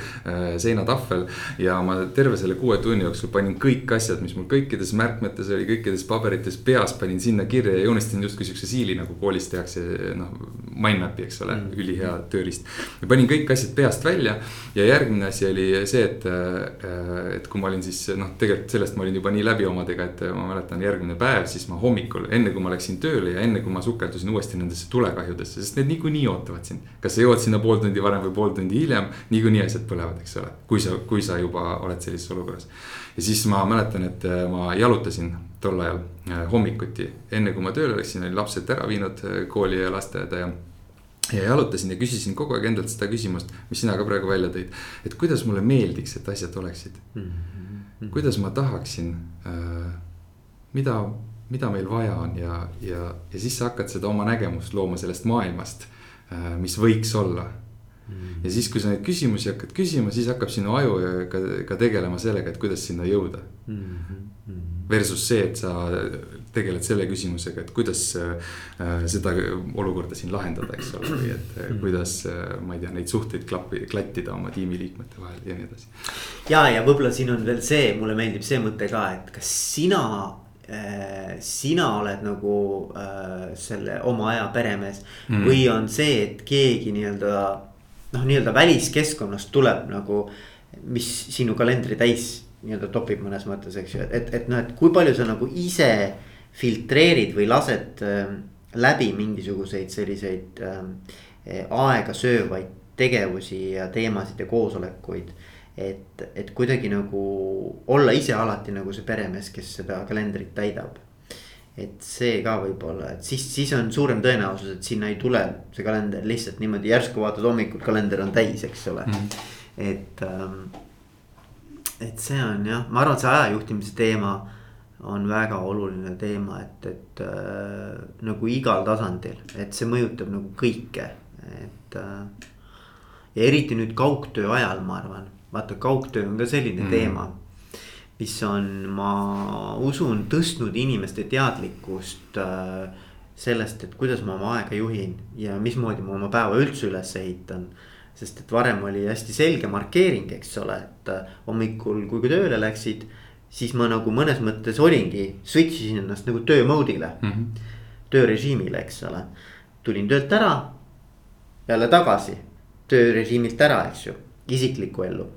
seinatahvel. ja ma terve selle kuue tunni jooksul panin kõik asjad, mis mul kõikides märkmetes oli, kõikides paberites peas panin sinna kirja ja joonistasin justkui sihukese siili nagu koolis tehakse noh. Mindmap'i, eks ole mm., ülihea tööriist. ja panin kõik asjad peast välja ja järgmine asi oli see, et, et kui ma olin siis noh, tegelikult sellest ma olin juba nii läbi omadega, et ma mäletan järgmine päev, siis ma hommikul, enne kui ma läksin tööle ja enne kui ma sukeldusin uuesti nendesse tulekahjudesse, sest need niikuinii ootavad sind. kas sa jõuad sinna pool tundi varem või pool tundi hiljem, niikuinii asjad põlevad, eks ole, kui sa, kui sa juba oled sellises olukorras. ja siis ma mäletan, et äh, ma jalutasin tol ajal äh, hommikuti, enne kui ma tööle läksin, olin lapsed ära viinud äh, kooli ja lasteaeda ja ja jalutasin ja küsisin kogu aeg endalt seda küsimust, mis sina ka praegu välja tõid. et kuidas mulle meeldiks, et asjad oleksid mm. -hmm mm, -hmm. Kuidas ma tahaksin äh,, mida, mida meil vaja on ja, ja, ja siis sa hakkad seda oma nägemust looma sellest maailmast äh,, mis võiks olla. -hmm. ja siis, kui sa neid küsimusi hakkad küsima, siis hakkab sinu aju ka, ka tegelema sellega, et kuidas sinna jõuda mm. -hmm. Versus see, et sa tegeled selle küsimusega, et kuidas äh, seda olukorda siin lahendada, eks ole, või et äh, kuidas äh,, ma ei tea, neid suhteid klappi, klattida oma tiimiliikmete vahel ja nii edasi. ja, ja võib-olla siin on veel see, mulle meeldib see mõte ka, et kas sina äh,, sina oled nagu äh, selle oma aja peremees mm. või on see, et keegi nii-öelda noh, nii-öelda väliskeskkonnast tuleb nagu, mis sinu kalendri täis nii-öelda topib mõnes mõttes, eks ju, et, et, et noh, et kui palju sa nagu ise filtreerid või lased äh, läbi mingisuguseid selliseid äh, aega söövaid tegevusi ja teemasid ja koosolekuid. et, et kuidagi nagu olla ise alati nagu see peremees, kes seda kalendrit täidab. et see ka võib-olla, et siis, siis on suurem tõenäosus, et sinna ei tule see kalender lihtsalt niimoodi järsku vaatad hommikul, kalender on täis, eks ole mm. -hmm. et, ähm, et see on jah, ma arvan, et see ajajuhtimise teema on väga oluline teema, et, et äh, nagu igal tasandil, et see mõjutab nagu kõike, et äh,. ja eriti nüüd kaugtöö ajal, ma arvan, vaata kaugtöö on ka selline mm. teema. mis on, ma usun, tõstnud inimeste teadlikkust äh, sellest, et kuidas ma oma aega juhin ja mismoodi ma oma päeva üldse üles ehitan sest et varem oli hästi selge markeering, eks ole, et äh, hommikul, kui tööle läksid siis ma nagu mõnes mõttes olingi, switch isin ennast nagu töö mode'ile mm. -hmm. töörežiimile, eks ole. tulin töölt ära, jälle tagasi töörežiimilt ära, eks ju, isiklikku ellu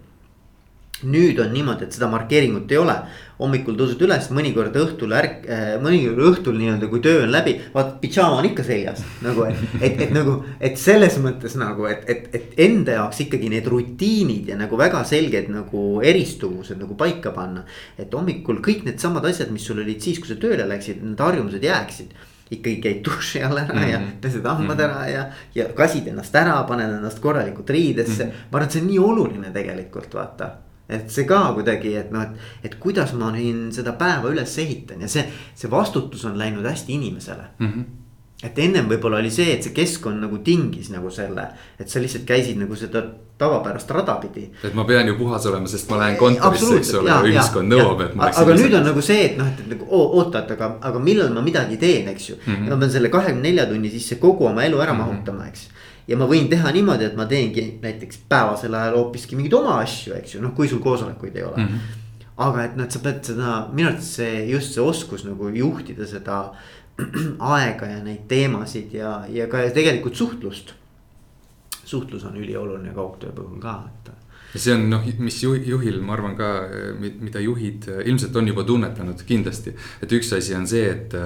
nüüd on niimoodi, et seda markeeringut ei ole. hommikul tõused üles, mõnikord õhtul ärk- äh,, mõnikord õhtul nii-öelda, kui töö on läbi, vaatad, pidžaama on ikka seljas. nagu, et, et, et nagu, et selles mõttes nagu, et, et, et enda jaoks ikkagi need rutiinid ja nagu väga selged nagu eristuvused nagu paika panna. et hommikul kõik needsamad asjad, mis sul olid siis, kui sa tööle läksid, need harjumused jääksid ikkagi käid duši all ära mm -hmm. ja mhm. pesed hambad mm -hmm. ära ja, ja kasid ennast ära, paned ennast korralikult riidesse mm. -hmm. ma arvan, et see on nii oluline tegelikult vaata et see ka kuidagi, et noh, et, et kuidas ma siin seda päeva üles ehitan ja see, see vastutus on läinud hästi inimesele mm. -hmm et ennem võib-olla oli see, et see keskkond nagu tingis nagu selle, et sa lihtsalt käisid nagu seda tavapärast rada pidi. et ma pean ju puhas olema, sest ma lähen kontorisse, eks ole, ühiskond nõuab, et ma. aga nüüd on nagu see, et noh, et, et nagu oota, et aga, aga millal ma midagi teen, eks ju mm. -hmm. ma pean selle kahekümne nelja tunni sisse kogu oma elu ära mm -hmm. mahutama, eks ja ma võin teha niimoodi, et ma teengi näiteks päevasel ajal hoopiski mingeid oma asju, eks ju, noh, kui sul koosolekuid ei ole mm. -hmm aga et noh, et sa pead seda, minu arvates see just see oskus nagu juhtida seda [CLEARS THROAT] aega ja neid teemasid ja, ja ka tegelikult suhtlust. suhtlus on ülioluline kaugtöö puhul ka, et ja see on noh, mis juhil, ma arvan ka, mida juhid ilmselt on juba tunnetanud kindlasti. et üks asi on see, et,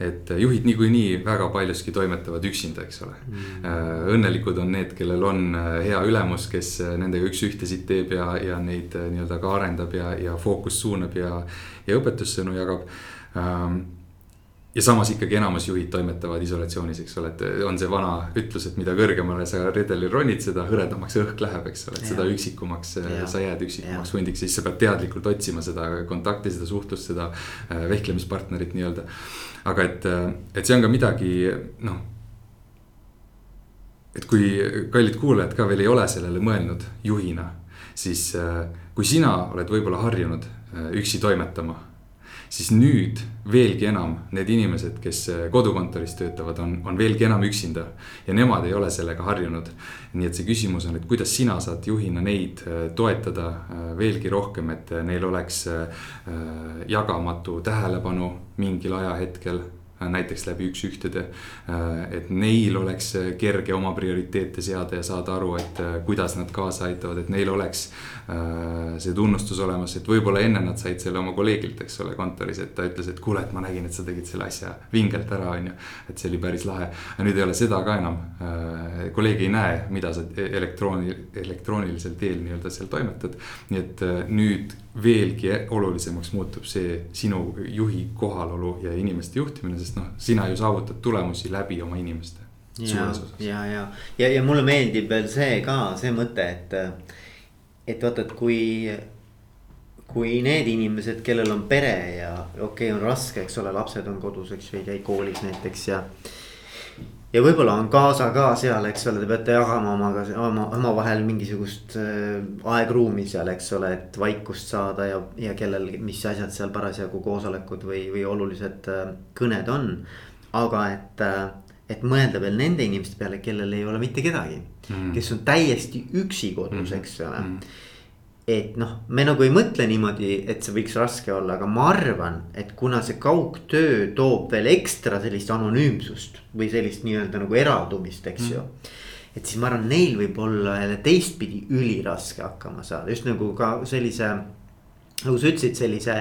et juhid niikuinii väga paljuski toimetavad üksinda, eks ole. Mm.. õnnelikud on need, kellel on hea ülemus, kes nendega üks-ühtesid teeb ja, ja neid nii-öelda ka arendab ja, ja fookust suunab ja, ja õpetussõnu jagab ja samas ikkagi enamus juhid toimetavad isolatsioonis, eks ole, et on see vana ütlus, et mida kõrgemale sa redelil ronid, seda hõredamaks õhk läheb, eks ole, et ja. seda üksikumaks ja. sa jääd üksikumaks hundiks, siis sa pead teadlikult otsima seda kontakti, seda suhtlust, seda äh, vehklemispartnerit nii-öelda. aga et, äh, et see on ka midagi, noh. et kui kallid kuulajad ka veel ei ole sellele mõelnud juhina, siis äh, kui sina oled võib-olla harjunud üksi toimetama siis nüüd veelgi enam need inimesed, kes äh, kodukontoris töötavad, on, on veelgi enam üksinda. ja nemad ei ole sellega harjunud. nii et see küsimus on, et kuidas sina saad juhina neid äh, toetada äh, veelgi rohkem, et neil oleks jagamatu tähelepanu mingil ajahetkel näiteks läbi üks-ühtede. et neil oleks kerge oma prioriteete seada ja saada aru, et kuidas nad kaasa aitavad, et neil oleks Äh, see tunnustus olemas, et võib-olla enne nad said selle oma kolleegilt, eks ole, kontoris, et ta ütles, et kuule, et ma nägin, et sa tegid selle asja vingelt ära, on ju. et see oli päris lahe, aga nüüd ei ole seda ka enam. Äh, kolleeg ei näe, mida sa elektrooni, elektroonilisel teel nii-öelda seal toimetad. nii et äh, nüüd veelgi olulisemaks muutub see sinu juhi kohalolu ja inimeste juhtimine, sest noh, sina ju saavutad tulemusi läbi oma inimeste. ja, ja, ja, ja, ja mulle meeldib veel see ka, see mõte, et et vaata, et kui, kui need inimesed, kellel on pere ja okei okay,, on raske, eks ole, lapsed on kodus, eks ju, ei käi koolis näiteks ja. Ja võib-olla on kaasa ka seal, eks ole, te peate jagama omaga, oma, omavahel mingisugust äh, aegruumi seal, eks ole, et vaikust saada ja, ja kellel, mis asjad seal parasjagu koosolekud või, või olulised äh, kõned on. aga et äh, et mõelda veel nende inimeste peale, kellel ei ole mitte kedagi mm., kes on täiesti üksi kodus mm., eks ole mm.. Et noh, me nagu ei mõtle niimoodi, et see võiks raske olla, aga ma arvan, et kuna see kaugtöö toob veel ekstra sellist anonüümsust või sellist nii-öelda nagu eraldumist, eks mm. ju et siis ma arvan, neil võib olla jälle teistpidi üliraske hakkama saada, just nagu ka sellise nagu sa ütlesid, sellise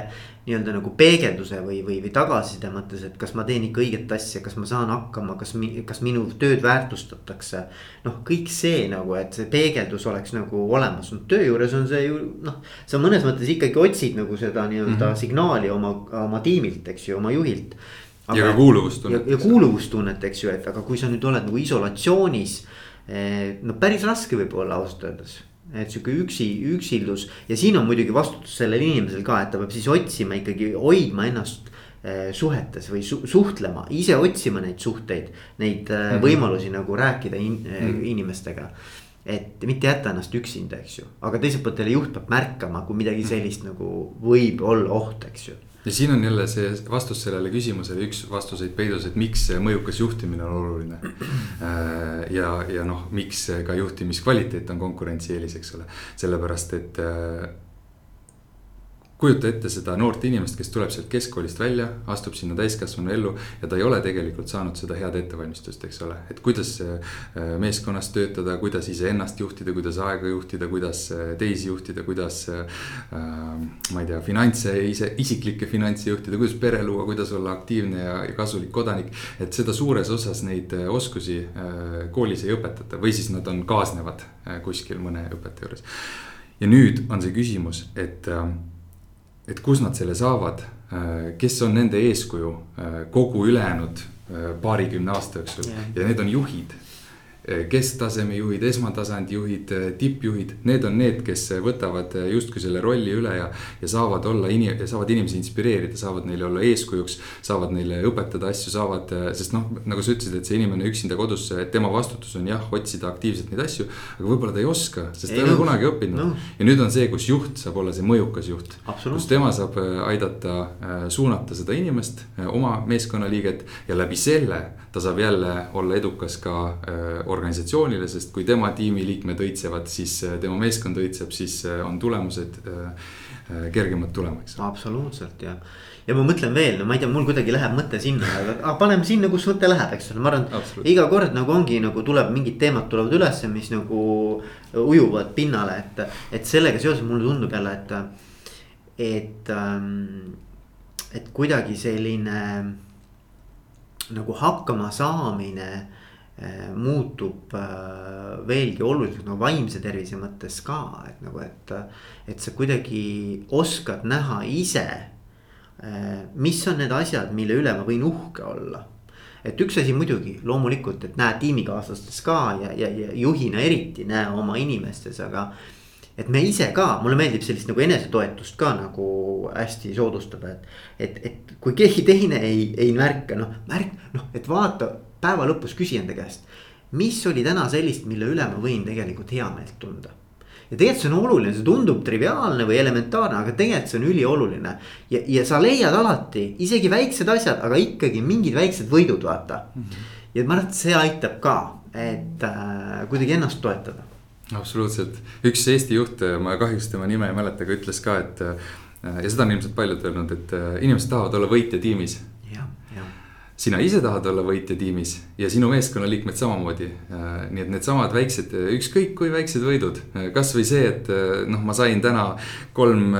nii-öelda nagu peegelduse või, või, või tagasiside mõttes, et kas ma teen ikka õiget asja, kas ma saan hakkama, kas, kas minu tööd väärtustatakse. noh, kõik see nagu, et see peegeldus oleks nagu olemas, no töö juures on see ju noh. sa mõnes mõttes ikkagi otsid nagu seda nii-öelda mm -hmm. signaali oma, oma tiimilt, eks ju, oma juhilt. ja ka kuuluvustunnet. ja, ja kuuluvustunnet, eks ju, et aga kui sa nüüd oled nagu isolatsioonis. Eh, no päris raske võib olla ausalt öeldes et sihuke üksi, üksildus ja siin on muidugi vastutus sellel inimesel ka, et ta peab siis otsima ikkagi, hoidma ennast eh, suhetes või su suhtlema, ise otsima neid suhteid, neid mm -hmm. võimalusi nagu rääkida in mm -hmm. inimestega. et mitte jätta ennast üksinda, eks ju, aga teiselt poolt jälle juht peab märkama, kui midagi sellist nagu võib olla oht, eks ju ja siin on jälle see vastus sellele küsimusele, üks vastuseid peidus, et miks mõjukas juhtimine on oluline. Äh, ja, ja noh, miks ka juhtimiskvaliteet on konkurentsieelis, eks ole, sellepärast et äh, kujuta ette seda noort inimest, kes tuleb sealt keskkoolist välja, astub sinna täiskasvanu ellu ja ta ei ole tegelikult saanud seda head ettevalmistust, eks ole. et kuidas äh, meeskonnas töötada, kuidas iseennast juhtida, kuidas aega juhtida, kuidas äh, teisi juhtida, kuidas äh,. ma ei tea, finantse, ise, isiklikke finantse juhtida, kuidas pere luua, kuidas olla aktiivne ja, ja kasulik kodanik. et seda suures osas neid äh, oskusi äh, koolis ei õpetata või siis nad on kaasnevad äh, kuskil mõne õpetaja juures. ja nüüd on see küsimus, et äh, et kust nad selle saavad, äh, kes on nende eeskuju äh, kogu ülejäänud äh, paarikümne aasta jooksul yeah. ja need on juhid kesktaseme juhid, esmatasandi juhid, eh, tippjuhid, need on need, kes võtavad eh, justkui selle rolli üle ja. ja saavad olla inim-, saavad inimesi inspireerida, saavad neile olla eeskujuks. saavad neile õpetada asju, saavad, sest noh, nagu sa ütlesid, et see inimene üksinda kodus, et tema vastutus on jah, otsida aktiivselt neid asju. aga võib-olla ta ei oska, sest ta ei ole kunagi õppinud no. ja nüüd on see, kus juht saab olla see mõjukas juht. kus tema saab aidata suunata seda inimest, oma meeskonnaliiget ja läbi selle ta saab jälle olla edukas ka organisatsioonile, sest kui tema tiimiliikmed õitsevad, siis äh, tema meeskond õitseb, siis äh, on tulemused äh, kergemalt tulema, eks. absoluutselt ja, ja ma mõtlen veel, no ma ei tea, mul kuidagi läheb mõte sinna, aga ah, paneme sinna, kus mõte läheb, eks ole, ma arvan. iga kord nagu ongi nagu tuleb mingid teemad tulevad ülesse, mis nagu ujuvad pinnale, et, et sellega seoses mulle tundub jälle, et, et ähm, et kuidagi selline nagu hakkama saamine äh, muutub äh, veelgi oluliselt nagu vaimse tervise mõttes ka, et nagu, et. et sa kuidagi oskad näha ise, äh, mis on need asjad, mille üle ma võin uhke olla et üks asi muidugi loomulikult, et näed tiimikaaslastes ka ja, ja, ja juhina eriti näe oma inimestes, aga et me ise ka, mulle meeldib sellist nagu enesetoetust ka nagu hästi soodustada, et. et, et kui keegi teine ei, ei märka, noh märk, noh, et vaata päeva lõpus küsi enda käest. mis oli täna sellist, mille üle ma võin tegelikult heameelt tunda ja tegelikult see on oluline, see tundub triviaalne või elementaarne, aga tegelikult see on ülioluline. ja, ja sa leiad alati isegi väiksed asjad, aga ikkagi mingid väiksed võidud, vaata. -hmm. ja ma arvan, et see aitab ka, et äh, kuidagi ennast toetada absoluutselt, üks Eesti juht, ma kahjuks tema nime ei mäleta, aga ütles ka, et ja seda on ilmselt paljud öelnud, et inimesed tahavad olla võitja tiimis. sina ise tahad olla võitja tiimis ja sinu meeskonnaliikmed samamoodi. nii et needsamad väiksed, ükskõik kui väiksed võidud, kasvõi see, et noh, ma sain täna kolm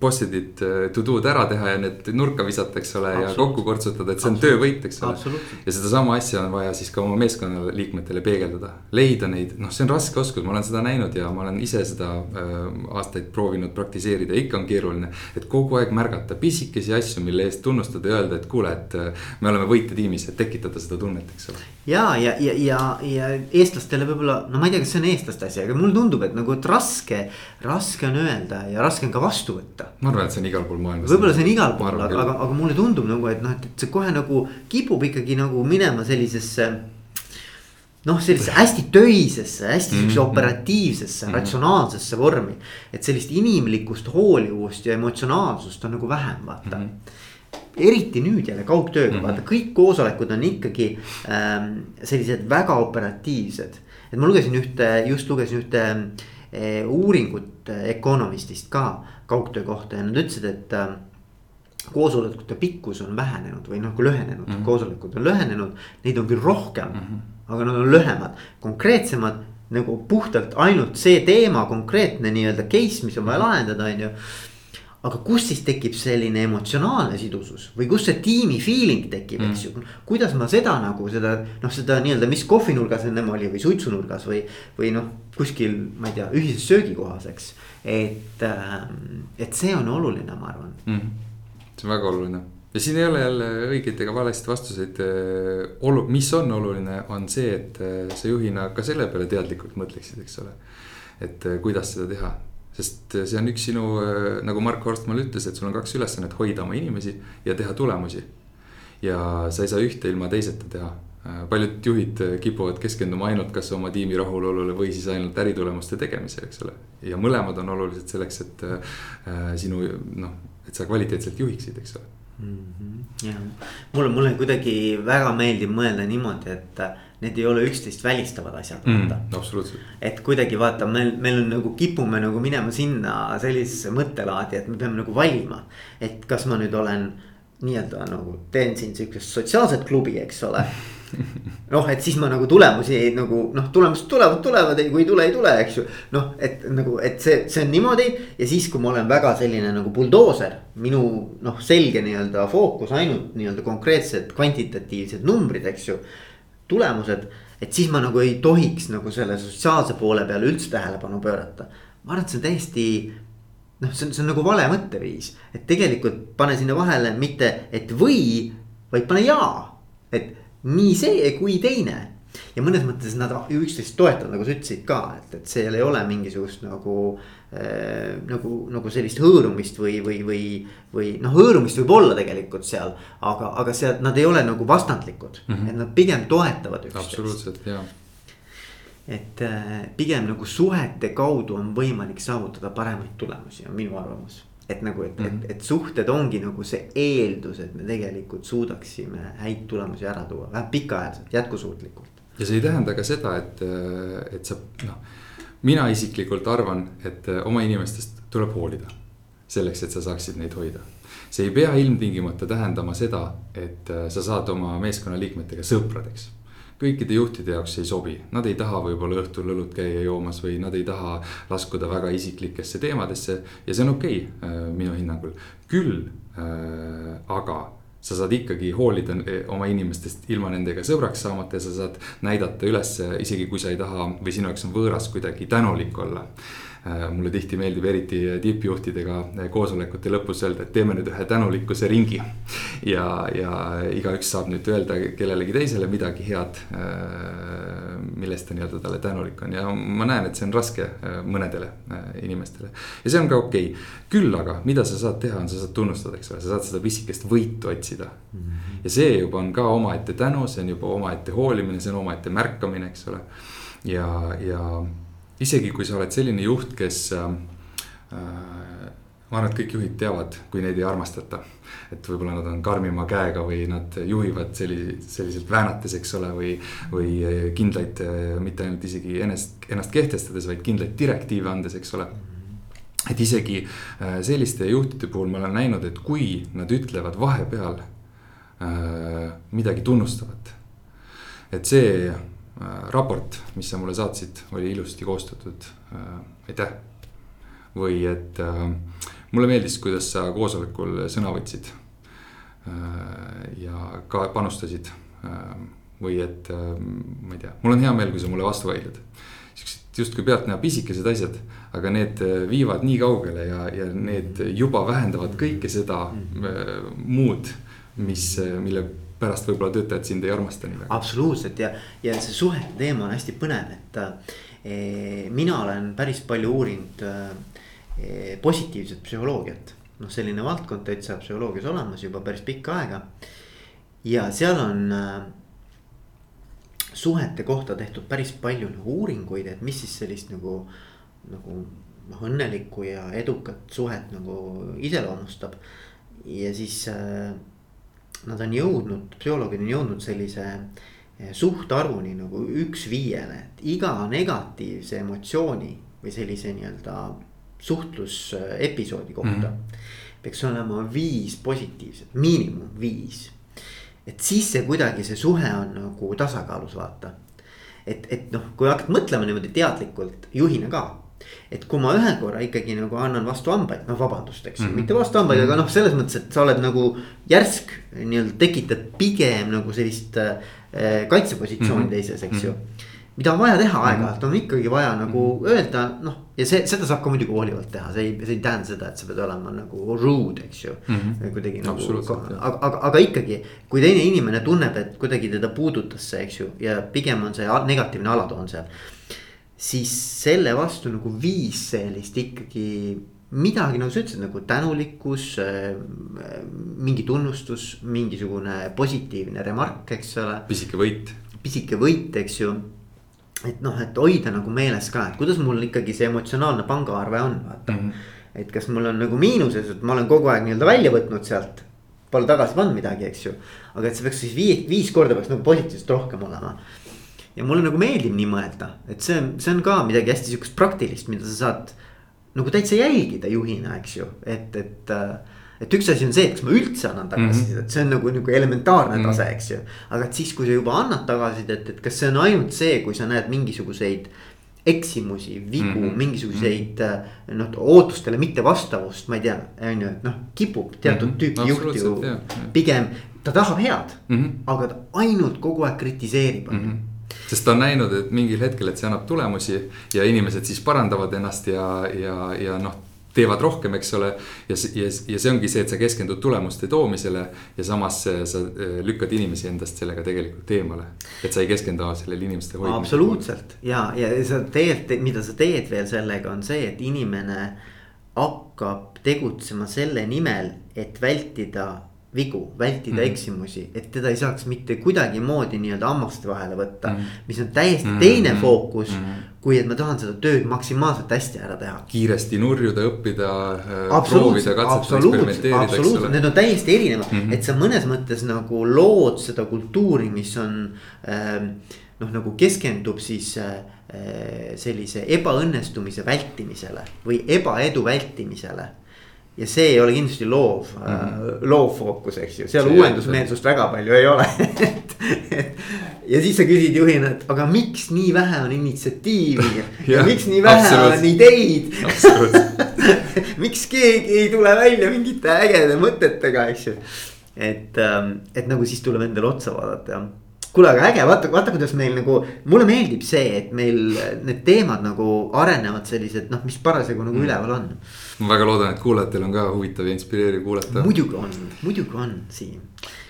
post-it'id äh, to do'd ära teha ja need nurka visata, eks ole, ja kokku kortsutada, et see on töövõit, eks ole. ja sedasama asja on vaja siis ka oma meeskonnaliikmetele peegeldada, leida neid, noh, see on raske oskus, ma olen seda näinud ja ma olen ise seda äh, aastaid proovinud praktiseerida, ikka on keeruline. et kogu aeg märgata pisikesi asju, mille eest tunnustada ja öelda, et kuule, et äh, me oleme võitjatiimis, et tekitada seda tunnet, eks ole. ja, ja, ja, ja, ja eestlastele võib-olla, no ma ei tea, kas see on eestlaste asi, aga mulle tundub, et nagu, et raske, raske on öelda ja raske on ka vastu võtta ma arvan, et see on igal pool maailmas. võib-olla see on igal pool, aga, aga, aga mulle tundub nagu, et noh, et see kohe nagu kipub ikkagi nagu minema sellisesse noh, sellisesse hästi töisesse, hästi mm -hmm. operatiivsesse mm, -hmm. ratsionaalsesse vormi. et sellist inimlikust hoolivust ja emotsionaalsust on nagu vähem, vaata mm. -hmm eriti nüüd jälle kaugtööga mm, -hmm. vaata kõik koosolekud on ikkagi ähm, sellised väga operatiivsed. et ma lugesin ühte, just lugesin ühte äh, uuringut Economistist ka kaugtöö kohta ja nad ütlesid, et äh, koosolekute pikkus on vähenenud või nagu lühenenud mm, -hmm. koosolekud on lühenenud, neid on küll rohkem mm, -hmm. aga nad on lühemad, konkreetsemad nagu puhtalt ainult see teema, konkreetne nii-öelda case, mis on vaja mhm. lahendada, on ju aga kus siis tekib selline emotsionaalne sidusus või kus see tiimi feeling tekib mm., eks ju. kuidas ma seda nagu seda noh, seda nii-öelda, mis kohvinurgas ennem oli või suitsunurgas või, või noh, kuskil, ma ei tea, ühises söögikohas, eks. et, ähm, et see on oluline, ma arvan mm.. see on väga oluline ja siin ei ole jälle õigeid ega valesid vastuseid. Äh, olu-, mis on oluline, on see, et äh, sa juhina ka selle peale teadlikult mõtleksid, eks ole. et äh, kuidas seda teha sest see on üks sinu, äh, nagu Mark Horstmann ütles, et sul on kaks ülesannet, hoida oma inimesi ja teha tulemusi. ja sa ei saa ühte ilma teiseta teha. Äh, paljud juhid äh, kipuvad keskenduma ainult kas oma tiimi rahulolule või siis ainult äritulemuste tegemisele, eks ole. ja mõlemad on olulised selleks, et äh, sinu noh, et sa kvaliteetselt juhiksid, eks ole mm. -hmm. ja mulle, mulle kuidagi väga meeldib mõelda niimoodi, et need ei ole üksteist välistavad asjad mm,. absoluutselt. et kuidagi vaata, meil, meil on nagu kipume nagu minema sinna sellisesse mõttelaadi, et me peame nagu valima. et kas ma nüüd olen nii-öelda nagu teen siin sihukest sotsiaalset klubi, eks ole [LAUGHS] noh, et siis ma nagu tulemusi nagu noh, tulemused tulevad, tulevad, kui ei tule, ei tule, eks ju. noh, et nagu, et see, see on niimoodi ja siis, kui ma olen väga selline nagu buldooser. minu noh, selge nii-öelda fookus ainult nii-öelda konkreetsed kvantitatiivsed numbrid, eks ju tulemused. et siis ma nagu ei tohiks nagu selle sotsiaalse poole peale üldse tähelepanu pöörata. ma arvan, et see on täiesti noh, see on, see on nagu vale mõtteviis, et tegelikult pane sinna vahele mitte, et või, vaid pane ja. et nii see kui teine ja mõnes mõttes nad üksteist toetavad, nagu sa ütlesid ka, et, et seal ei ole mingisugust nagu äh,. nagu, nagu sellist hõõrumist või, või, või, või noh, hõõrumist võib olla tegelikult seal. aga, aga seal nad ei ole nagu vastandlikud mm, -hmm. et nad pigem toetavad üksteist. absoluutselt, jaa et äh, pigem nagu suhete kaudu on võimalik saavutada paremaid tulemusi, on minu arvamus et nagu, et mm, -hmm. et, mhm. et suhted ongi nagu see eeldus, et me tegelikult suudaksime häid tulemusi ära tuua, vähemalt pikaajaliselt, jätkusuutlikult ja see ei tähenda ka seda, et, et sa noh, mina isiklikult arvan, et oma inimestest tuleb hoolida. selleks, et sa saaksid neid hoida. see ei pea ilmtingimata tähendama seda, et sa saad oma meeskonnaliikmetega sõpradeks kõikide juhtide jaoks ei sobi, nad ei taha võib-olla õhtul õlut käia joomas või nad ei taha laskuda väga isiklikesse teemadesse ja see on okei okay, äh, minu hinnangul. küll äh, aga sa saad ikkagi hoolida eh, oma inimestest ilma nendega sõbraks saamata ja sa saad näidata üles, isegi kui sa ei taha või sinu jaoks on võõras kuidagi tänulik olla Äh, mulle tihti meeldib eriti tippjuhtidega koosolekute lõpus öelda, et teeme nüüd ühe tänulikkuse ringi. ja, ja igaüks saab nüüd öelda kellelegi teisele midagi head, äh, millest ta nii-öelda talle tänulik on ja ma näen, et see on raske äh, mõnedele inimestele. ja see on ka okei okay., küll aga, mida sa saad teha, on sa saad tunnustada, eks ole, sa saad seda pisikest võitu otsida mm. -hmm. ja see juba on ka omaette tänu, see on juba omaette hoolimine, see on omaette märkamine, eks ole. ja, ja isegi kui sa oled selline juht, kes äh,. ma arvan, et kõik juhid teavad, kui neid ei armastata. et võib-olla nad on karmima käega või nad juhivad selli-, selliselt väänates, eks ole, või, või kindlaid, mitte ainult isegi ennast, ennast kehtestades, vaid kindlaid direktiive andes, eks ole et isegi äh, selliste juhtide puhul ma olen näinud, et kui nad ütlevad vahepeal äh, midagi tunnustavat. et see Äh, raport, mis sa mulle saatsid, oli ilusti koostatud, äh, aitäh. või et äh, mulle meeldis, kuidas sa koosolekul sõna võtsid. ja ka panustasid või et ma ei tea, mul on hea meel, kui sa mulle vastu vaidled. siuksed justkui pealtnäha pisikesed asjad, aga need viivad nii kaugele ja, ja need juba vähendavad kõike seda muud, mis, mille pärast võib-olla töötajad sind ei armasta nii väga. absoluutselt ja, ja see suhete teema on hästi põnev, et e, mina olen päris palju uurinud e, positiivset psühholoogiat. noh, selline valdkond täitsa psühholoogias olemas juba päris pikka aega. ja seal on e, suhete kohta tehtud päris palju nagu uuringuid, et mis siis sellist nagu, nagu noh, õnnelikku ja edukat suhet nagu iseloomustab. ja siis äh, nad on jõudnud, psühholoogid on jõudnud sellise eh, suhtarvuni nagu üks viiele, et iga negatiivse emotsiooni või sellise nii-öelda suhtlusepisoodi kohta mm. -hmm. peaks olema viis positiivset, miinimum viis. et siis see kuidagi, see suhe on nagu tasakaalus, vaata. et, et noh, kui hakkad mõtlema niimoodi teadlikult juhina ka et kui ma ühe korra ikkagi nagu annan vastu hambaid, noh vabandust, eks ju mm -hmm., mitte vastu hambaid, aga noh, selles mõttes, et sa oled nagu järsk nii-öelda tekitad pigem nagu sellist äh, kaitsepositsiooni mm -hmm. teises, eks ju. mida on vaja teha mhm. aeg-ajalt, on ikkagi vaja nagu mm -hmm. öelda noh, ja see, seda saab ka muidugi hoolivalt teha, see ei, see ei tähenda seda, et sa pead olema nagu rude, eks ju mm. -hmm. kuidagi nagu, aga, aga, aga ikkagi, kui teine inimene tunneb, et kuidagi teda puudutas see, eks ju, ja pigem on see negatiivne alatoon seal siis selle vastu nagu viis sellist ikkagi midagi, nagu sa ütlesid, nagu tänulikkus, äh, mingi tunnustus, mingisugune positiivne remark, eks ole. pisike võit. pisike võit, eks ju. et noh, et hoida nagu meeles ka, et kuidas mul ikkagi see emotsionaalne pangaarve on, vaata mm. -hmm. et kas mul on nagu miinuses, et ma olen kogu aeg nii-öelda välja võtnud sealt. Pole tagasi pannud midagi, eks ju. aga et see peaks siis viis, viis korda peaks nagu positiivselt rohkem olema ja mulle nagu meeldib nii mõelda, et see, see on ka midagi hästi sihukest praktilist, mida sa saad nagu täitsa jälgida juhina, eks ju, et, et. et üks asi on see, et kas ma üldse annan tagasisidet mm, -hmm. see on nagu, nagu elementaarne mm -hmm. tase, eks ju. aga et siis, kui sa juba annad tagasisidet, et kas see on ainult see, kui sa näed mingisuguseid eksimusi, vigu mm, -hmm. mingisuguseid -hmm. noh, ootustele mittevastavust, ma ei tea, on ju, et noh, kipub teatud mm -hmm. tüüpi juht ju pigem. ta tahab head mm, -hmm. aga ta ainult kogu aeg kritiseerib on ju -hmm sest ta on näinud, et mingil hetkel, et see annab tulemusi ja inimesed siis parandavad ennast ja, ja, ja noh teevad rohkem, eks ole. ja, ja, ja see ongi see, et sa keskendud tulemuste toomisele ja samas sa äh, lükkad inimesi endast sellega tegelikult eemale. et sa ei keskendu sellele inimeste hoidmisele. absoluutselt ja, ja sa tegelikult, mida sa teed veel sellega, on see, et inimene hakkab tegutsema selle nimel, et vältida vigu, vältida mm -hmm. eksimusi, et teda ei saaks mitte kuidagimoodi nii-öelda hammaste vahele võtta mm. -hmm. mis on täiesti mm -hmm. teine fookus mm, -hmm. kui et ma tahan seda tööd maksimaalselt hästi ära teha. kiiresti nurjuda, õppida, äh, proovida, katsetada, eksperimenteerida. absoluutselt, need on täiesti erinevad mm, -hmm. et sa mõnes mõttes nagu lood seda kultuuri, mis on äh, noh, nagu keskendub siis äh, sellise ebaõnnestumise vältimisele või ebaedu vältimisele ja see ei ole kindlasti loov mm, -hmm. loov fookus, eks ju, seal see uuendusmeelsust väga palju ei ole [LAUGHS] et, et. ja siis sa küsid juhina, et aga miks nii vähe on initsiatiivi [LAUGHS] ja, ja miks nii vähe on ideid [LAUGHS] miks keegi ei tule välja mingite ägedate mõtetega, eks ju. et, ähm, et nagu siis tuleb endale otsa vaadata ja kuule, aga äge, vaata, vaata, kuidas meil nagu, mulle meeldib see, et meil need teemad nagu arenevad sellised noh, mis parasjagu nagu mm. üleval on ma väga loodan, et kuulajatel on ka huvitav ja inspireeriv kuulata. muidugi on, muidugi on, Siim.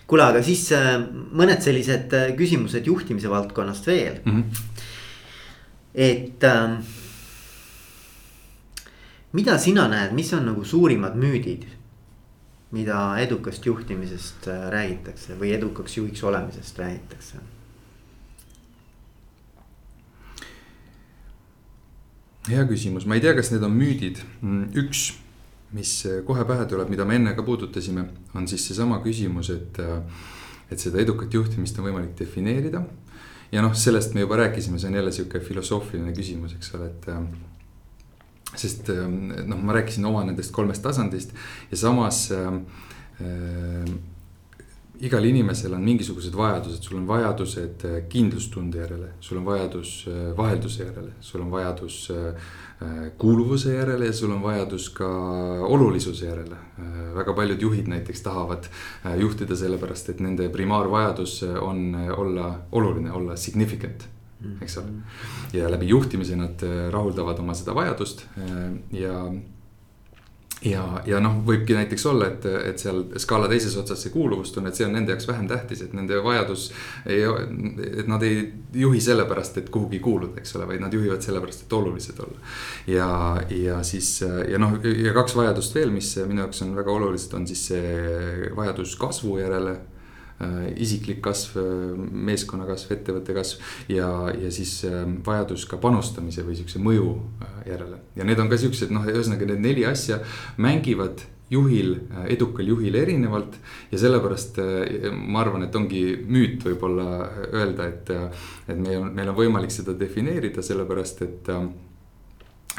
kuule, aga siis äh, mõned sellised äh, küsimused juhtimise valdkonnast veel mm. -hmm. et äh, mida sina näed, mis on nagu suurimad müüdid, mida edukast juhtimisest äh, räägitakse või edukaks juhiks olemisest räägitakse hea küsimus, ma ei tea, kas need on müüdid. Mm, üks, mis kohe pähe tuleb, mida me enne ka puudutasime, on siis seesama küsimus, et, et seda edukat juhtimist on võimalik defineerida. ja noh, sellest me juba rääkisime, see on jälle sihuke filosoofiline küsimus, eks ole, et sest noh, ma rääkisin oma nendest kolmest tasandist ja samas äh, igal inimesel on mingisugused vajadused, sul on vajadused äh, kindlustunde järele, sul on vajadus äh, vahelduse järele, sul on vajadus äh, kuuluvuse järele ja sul on vajadus ka olulisuse järele. väga paljud juhid näiteks tahavad juhtida sellepärast, et nende primaarvajadus on olla oluline, olla significant eks ole. ja läbi juhtimise nad rahuldavad oma seda vajadust ja ja, ja noh, võibki näiteks olla, et, et seal skaala teises otsas see kuuluvustunne, et see on nende jaoks vähem tähtis, et nende vajadus et nad ei juhi sellepärast, et kuhugi kuuluda, eks ole, vaid nad juhivad sellepärast, et olulised olla. ja, ja siis ja noh, ja kaks vajadust veel, mis minu jaoks on väga olulised, on siis see vajadus kasvu järele isiklik kasv, äh, meeskonna kasv, ettevõtte kasv ja, ja siis äh, vajadus ka panustamise või sihukese mõju järele. ja need on ka siuksed noh, ühesõnaga need neli asja mängivad juhil, edukal juhil erinevalt. ja sellepärast ma arvan, et ongi müüt võib-olla öelda, et, et meil on, meil on võimalik seda defineerida, sellepärast et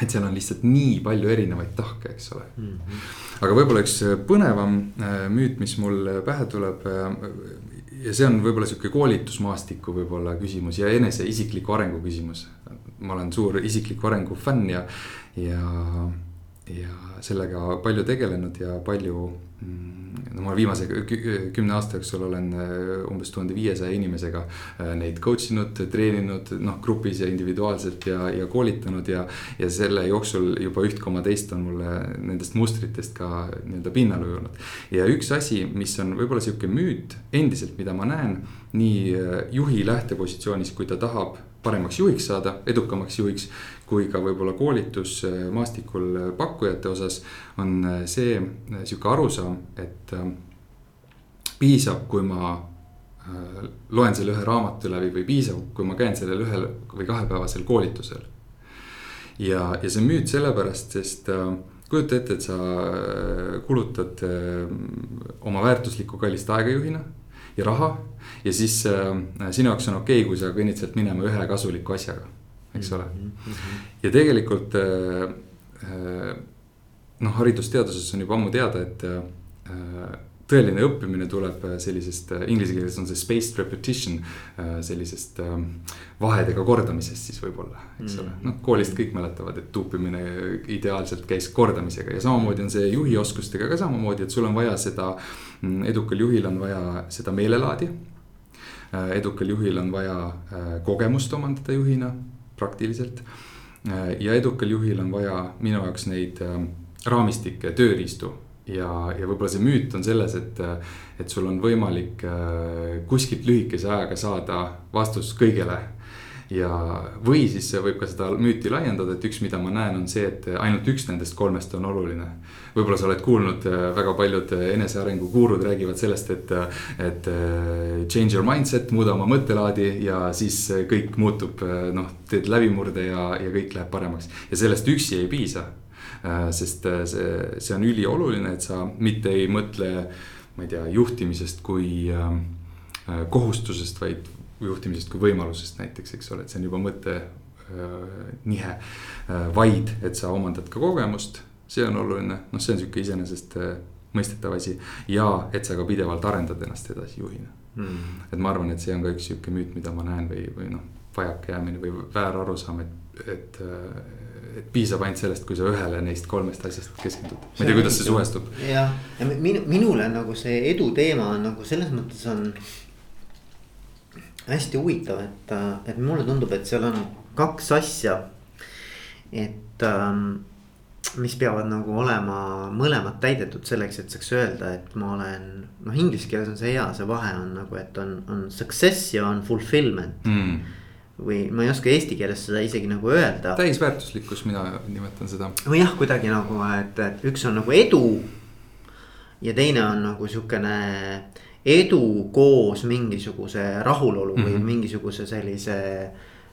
et seal on lihtsalt nii palju erinevaid tahke, eks ole mm. -hmm. aga võib-olla üks äh, põnevam äh, müüt, mis mul pähe tuleb. Äh, ja see on võib-olla sihuke koolitusmaastiku võib-olla küsimus ja enese isikliku arengu küsimus. ma olen suur isikliku arengu fänn ja, ja, ja sellega palju tegelenud ja palju no ma viimase kümne aasta jooksul olen äh, umbes tuhande viiesaja inimesega äh, neid coach inud, treeninud noh, grupis ja individuaalselt ja, ja koolitanud ja. ja selle jooksul juba üht koma teist on mulle nendest mustritest ka nii-öelda pinnale ujunud. ja üks asi, mis on võib-olla sihuke müüt endiselt, mida ma näen nii äh, juhi lähtepositsioonis, kui ta tahab paremaks juhiks saada, edukamaks juhiks. Kui ka võib-olla koolitusmaastikul pakkujate osas on äh, see sihuke arusaam, et piisab, kui ma loen selle ühe raamatu läbi või piisab, kui ma käin sellel ühel või kahepäevasel koolitusel. ja, ja see müüt sellepärast, sest kujuta ette, et sa kulutad oma väärtuslikku kallist aega juhina ja raha. ja siis sinu jaoks on okei okay,, kui sa kõnnid sealt minema ühe kasuliku asjaga, eks ole mm. -hmm. ja tegelikult äh, äh, noh, haridusteaduses on juba ammu teada, et äh, tõeline õppimine tuleb sellisest, inglise keeles on see spaced repetition, sellisest vahedega kordamisest siis võib-olla, eks ole. Mm. noh, koolist kõik mäletavad, et tuupimine ideaalselt käis kordamisega ja samamoodi on see juhi oskustega ka samamoodi, et sul on vaja seda, mm, edukal juhil on vaja seda meelelaadi. edukal juhil on vaja kogemust omandada juhina, praktiliselt. ja edukal juhil on vaja minu jaoks neid raamistikke, tööriistu ja, ja võib-olla see müüt on selles, et, et sul on võimalik äh, kuskilt lühikese ajaga saada vastus kõigele. Ja, või siis võib ka seda müüti laiendada, et üks, mida ma näen, on see, et ainult üks nendest kolmest on oluline. võib-olla sa oled kuulnud, äh, väga paljud enesearengu gurud räägivad sellest, et, et äh, change your mindset, muuda oma mõttelaadi ja siis kõik muutub, noh, teed läbimurde ja, ja kõik läheb paremaks. ja sellest üksi ei piisa Äh, sest äh, see, see on ülioluline, et sa mitte ei mõtle, ma ei tea, juhtimisest kui äh, kohustusest, vaid juhtimisest kui võimalusest näiteks, eks ole, et see on juba mõte nihe. vaid, et sa omandad ka kogemust see on oluline, noh, see on sihuke iseenesest mõistetav asi ja et sa ka pidevalt arendad ennast edasi juhina mm.. et ma arvan, et see on ka üks sihuke müüt, mida ma näen või, või noh, vajakajäämine või väär arusaam, et, et et piisab ainult sellest, kui sa ühele neist kolmest asjast keskendud. ma ei tea, kuidas see suhestub. jah, ja minu, minule nagu see edu teema on nagu selles mõttes on hästi huvitav, et, et mulle tundub, et seal on kaks asja. et ähm, mis peavad nagu olema mõlemad täidetud selleks, et saaks öelda, et ma olen. noh, inglise keeles on see hea, see vahe on nagu, et on, on success ja on fulfillment mm või ma ei oska eesti keeles seda isegi nagu öelda. täisväärtuslikkus, mina nimetan seda. või jah, kuidagi nagu, et, et üks on nagu edu. ja teine on nagu sihukene edu koos mingisuguse rahulolu mm -hmm. või mhm. mingisuguse sellise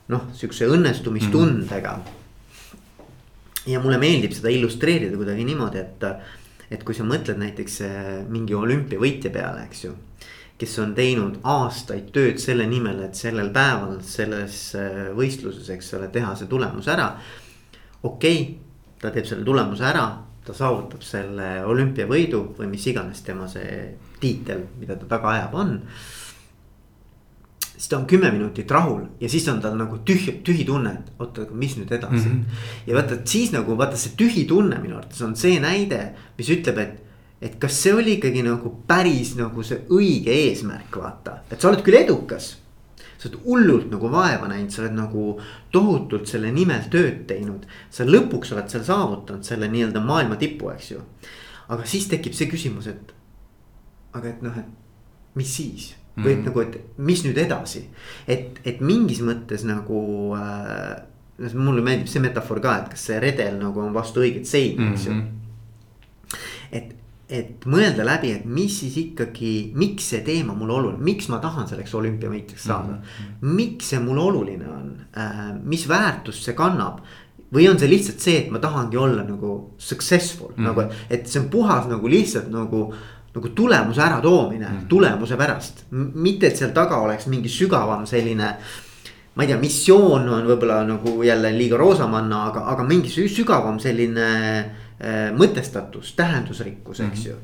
noh, sihukese õnnestumistundega mm. -hmm. ja mulle meeldib seda illustreerida kuidagi niimoodi, et, et kui sa mõtled näiteks mingi olümpiavõitja peale, eks ju kes on teinud aastaid tööd selle nimel, et sellel päeval selles äh, võistluses, eks ole, teha see tulemus ära. okei okay,, ta teeb selle tulemuse ära, ta saavutab selle olümpiavõidu või mis iganes tema see tiitel, mida ta taga ajab, on. siis ta on kümme minutit rahul ja siis on tal nagu tühi, tühi tunne, et oota, aga mis nüüd edasi mm. -hmm. ja vaata, et siis nagu vaata see tühi tunne minu arvates on see näide, mis ütleb, et et kas see oli ikkagi nagu päris nagu see õige eesmärk, vaata, et sa oled küll edukas. sa oled hullult nagu vaeva näinud, sa oled nagu tohutult selle nimel tööd teinud. sa lõpuks oled seal saavutanud selle nii-öelda maailma tipu, eks ju. aga siis tekib see küsimus, et aga et noh, et mis siis mm. -hmm. või et nagu, et mis nüüd edasi, et, et mingis mõttes nagu äh, mulle meeldib see metafoor ka, et kas see redel nagu on vastu õiget seina, eks ju. Mhm. et, et mõelda läbi, et mis siis ikkagi, miks see teema mulle oluline, miks ma tahan selleks olümpiavõitjaks saada mm. -hmm. miks see mulle oluline on äh,, mis väärtust see kannab. või on see lihtsalt see, et ma tahangi olla nagu successful mm, -hmm. nagu, et see on puhas nagu lihtsalt nagu nagu tulemuse äratoomine mm -hmm. tulemuse pärast, mitte et seal taga oleks mingi sügavam selline ma ei tea, missioon on võib-olla nagu jälle liiga roosamanna, aga, aga mingi sügavam selline Äh, mõtestatus, tähendusrikkus, eks mm -hmm. ju.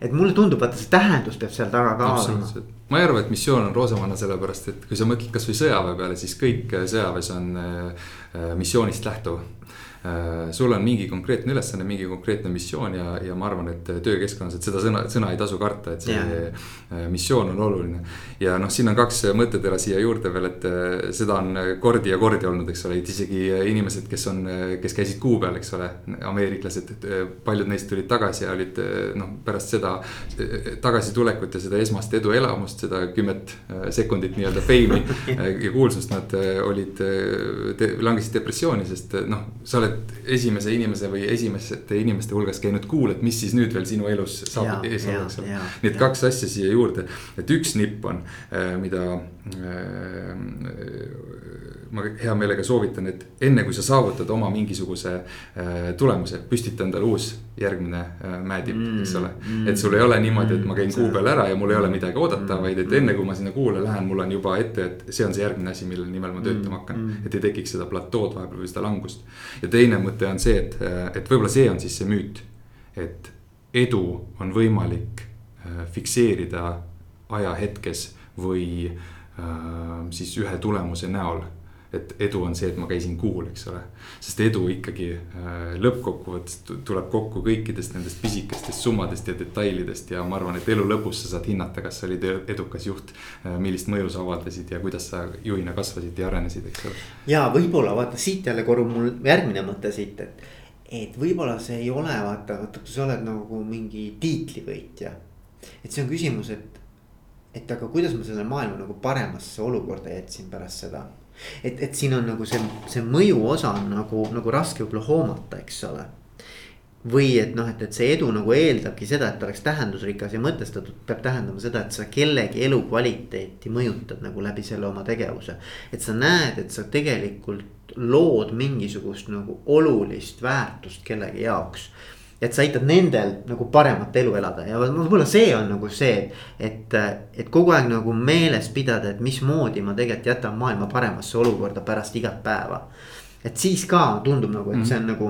et mulle tundub, vaata see tähendus peab seal taga ka olema. ma ei arva, et missioon on roosamanna, sellepärast et kui sa mõtled kasvõi sõjaväe peale, siis kõik sõjaväes on äh, äh missioonist lähtuv Äh, sul on mingi konkreetne ülesanne, mingi konkreetne missioon ja, ja ma arvan, et töökeskkonnas, et seda sõna, sõna ei tasu karta, et see yeah. missioon on oluline. ja noh, siin on kaks mõttetera siia juurde veel, et äh, seda on kordi ja kordi olnud, eks ole, et isegi inimesed, kes on, kes käisid kuu peal, eks ole. ameeriklased, paljud neist tulid tagasi ja olid noh, pärast seda tagasitulekut ja seda esmast eduelamust, seda kümmet sekundit nii-öelda feimi [LAUGHS] ja kuulsust, nad olid, langesid depressiooni, sest noh, sa oled oled esimese inimese või esimeste inimeste hulgas käinud kuul, et mis siis nüüd veel sinu elus saab ees olla, eks ole. nii et kaks asja siia juurde, et üks nipp on, äh, mida äh, ma hea meelega soovitan, et enne kui sa saavutad oma mingisuguse äh, tulemuse, püstita endale uus järgmine mäetipp mm,, eks ole mm,. et sul ei ole niimoodi, et ma käin kuu peal ära ja mul ei ole midagi oodata, vaid et enne kui ma sinna kuule lähen, mul on juba ette, et see on see järgmine asi, mille nimel ma töötama hakkan mm,. et ei tekiks seda platood vahepeal või seda langust. ja teine mõte on see, et, et võib-olla see on siis see müüt, et edu on võimalik fikseerida ajahetkes või äh, siis ühe tulemuse näol et edu on see, et ma käisin kuul, eks ole. sest edu ikkagi äh, lõppkokkuvõttes tuleb kokku kõikidest nendest pisikestest summadest ja detailidest ja ma arvan, et elu lõpus sa saad hinnata, kas sa olid edukas juht äh,. millist mõju sa avaldasid ja kuidas sa juhina kasvasid ja arenesid, eks ole. ja võib-olla vaata siit jälle korrub mul järgmine mõte siit, et, et võib-olla see ei ole vaata, vaata kui sa oled nagu mingi tiitlivõitja. et see on küsimus, et et aga kuidas ma selle maailma nagu paremasse olukorda jätsin pärast seda et, et siin on nagu see, see mõju osa on nagu, nagu raske võib-olla hoomata, eks ole. või et noh, et, et see edu nagu eeldabki seda, et oleks tähendusrikas ja mõtestatud, peab tähendama seda, et sa kellegi elukvaliteeti mõjutad nagu läbi selle oma tegevuse. et sa näed, et sa tegelikult lood mingisugust nagu olulist väärtust kellegi jaoks et sa aitad nendel nagu paremat elu elada. Ja võib-olla see on nagu see, et, et kogu aeg nagu meeles pidada, et mismoodi ma tegelikult jätan maailma paremasse olukorda pärast igat päeva. et siis ka tundub nagu, et see on nagu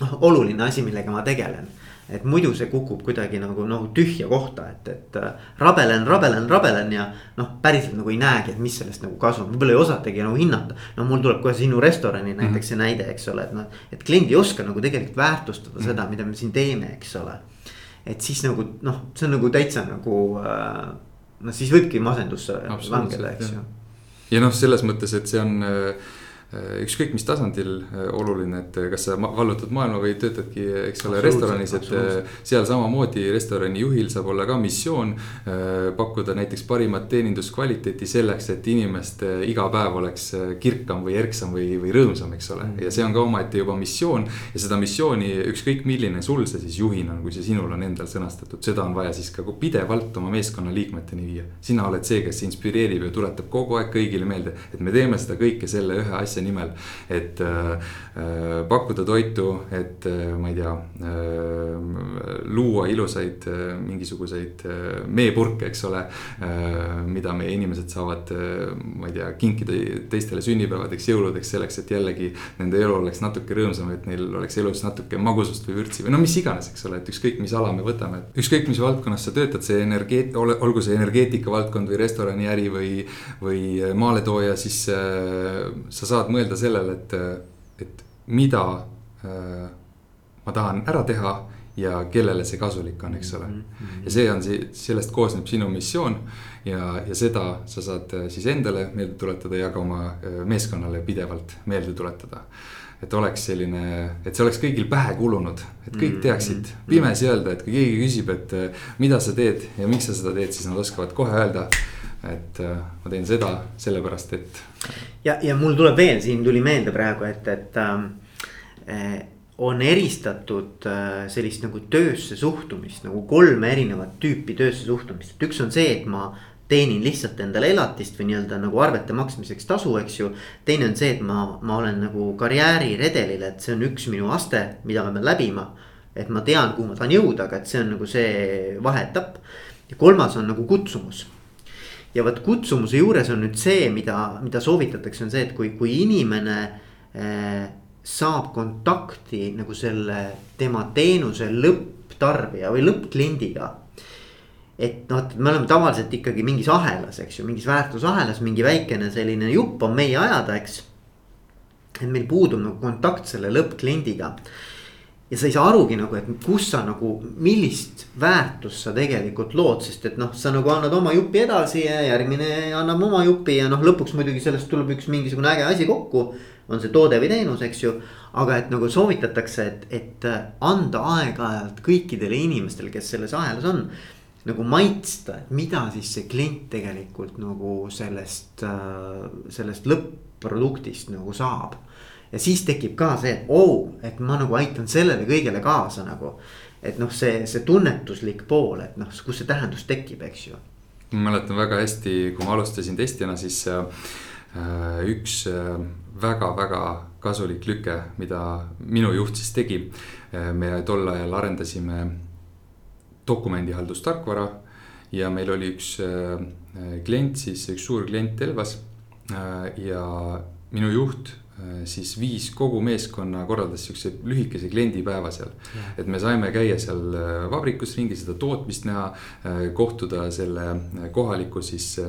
noh, oluline asi, millega ma tegelen et muidu see kukub kuidagi nagu noh tühja kohta, et, et äh, rabelen, rabelen, rabelen ja noh, päriselt nagu ei näegi, et mis sellest nagu kasu on, võib-olla ei osatagi nagu hinnata. no mul tuleb kohe sinu restorani näiteks mm -hmm. see näide, eks ole, et noh, et klient ei oska nagu tegelikult väärtustada mm -hmm. seda, mida me siin teeme, eks ole. et siis nagu noh, see on nagu täitsa nagu äh, noh, siis võibki masendusse langeda, eks ju. ja noh, selles mõttes, et see on Äh, ükskõik mis tasandil äh, oluline, et äh, kas sa vallutad maailma või töötadki, eks ole, restoranis, et seal samamoodi restorani juhil saab olla ka missioon. pakkuda näiteks parimat teeninduskvaliteeti selleks, et inimeste igapäev oleks kirkam või erksam või, või rõõmsam, eks ole. ja see on ka omaette juba missioon ja seda missiooni, ükskõik milline sul see siis juhina on, kui see sinul on endal sõnastatud, seda on vaja siis ka pidevalt oma meeskonna liikmeteni viia. sina oled see, kes inspireerib ja tuletab kogu aeg kõigile meelde, et me teeme seda kõike selle ühe asja nimel. et äh, äh, pakkuda toitu, et äh, ma ei tea äh,, luua ilusaid äh, mingisuguseid äh, meepurke, eks ole äh,. mida meie inimesed saavad äh,, ma ei tea, kinkida teistele sünnipäevadeks, jõuludeks, selleks, et jällegi nende elu oleks natuke rõõmsam, et neil oleks elus natuke magusust või vürtsi või no mis iganes, eks ole, et ükskõik, mis ala me võtame, et ükskõik, mis valdkonnas sa töötad, see energeet-, olgu see energeetika valdkond või restoraniäri või, või maaletooja, siis äh, sa saad mõelda sellele, et, et mida äh, ma tahan ära teha ja kellele see kasulik on, eks ole. ja see on see, sellest koosneb sinu missioon ja, ja seda sa saad äh, siis endale meelde tuletada ja ka oma äh, meeskonnale pidevalt meelde tuletada. et oleks selline, et see oleks kõigil pähe kulunud, et kõik teaksid pimesi öelda, et kui keegi küsib, et äh, mida sa teed ja miks sa seda teed, siis nad oskavad kohe öelda et äh, ma teen seda sellepärast, et. ja, ja mul tuleb veel, siin tuli meelde praegu, et, et äh, on eristatud äh, sellist nagu töösse suhtumist nagu kolme erinevat tüüpi töösse suhtumist, et üks on see, et ma teenin lihtsalt endale elatist või nii-öelda nagu arvete maksmiseks tasu, eks ju. teine on see, et ma, ma olen nagu karjääriredelil, et see on üks minu aste, mida ma pean läbima. et ma tean, kuhu ma tahan jõuda, aga et see on nagu see vaheetapp. ja kolmas on nagu kutsumus ja vot kutsumuse juures on nüüd see, mida, mida soovitatakse, on see, et kui, kui inimene äh, saab kontakti nagu selle tema teenuse lõpptarbija või lõppkliendiga. et noh, et me oleme tavaliselt ikkagi mingis ahelas, eks ju, mingis väärtusahelas mingi väikene selline jupp on meie ajada, eks. et meil puudub nagu kontakt selle lõppkliendiga ja sa ei saa arugi nagu, et kus sa nagu, millist väärtust sa tegelikult lood, sest et noh, sa nagu annad oma jupi edasi ja järgmine annab oma jupi ja noh, lõpuks muidugi sellest tuleb üks mingisugune äge asi kokku. on see toode või teenus, eks ju, aga et nagu soovitatakse, et, et anda aeg-ajalt kõikidele inimestele, kes selles ahelas on. nagu maitsta, et mida siis see klient tegelikult nagu sellest, sellest lõpp-produktist nagu saab ja siis tekib ka see, et oo oh,, et ma nagu aitan sellele kõigele kaasa nagu. et noh, see, see tunnetuslik pool, et noh, kus see tähendus tekib, eks ju. ma mäletan väga hästi, kui ma alustasin testijana, siis äh, üks väga-väga äh, kasulik lüke, mida minu juht siis tegi äh,. me tol ajal arendasime dokumendihaldustarkvara ja meil oli üks äh, klient siis, üks suur klient Elvas äh, ja minu juht siis viis kogu meeskonna korraldas siukse lühikese kliendipäeva seal. et me saime käia seal äh, vabrikus ringi, seda tootmist näha, äh, kohtuda selle kohaliku siis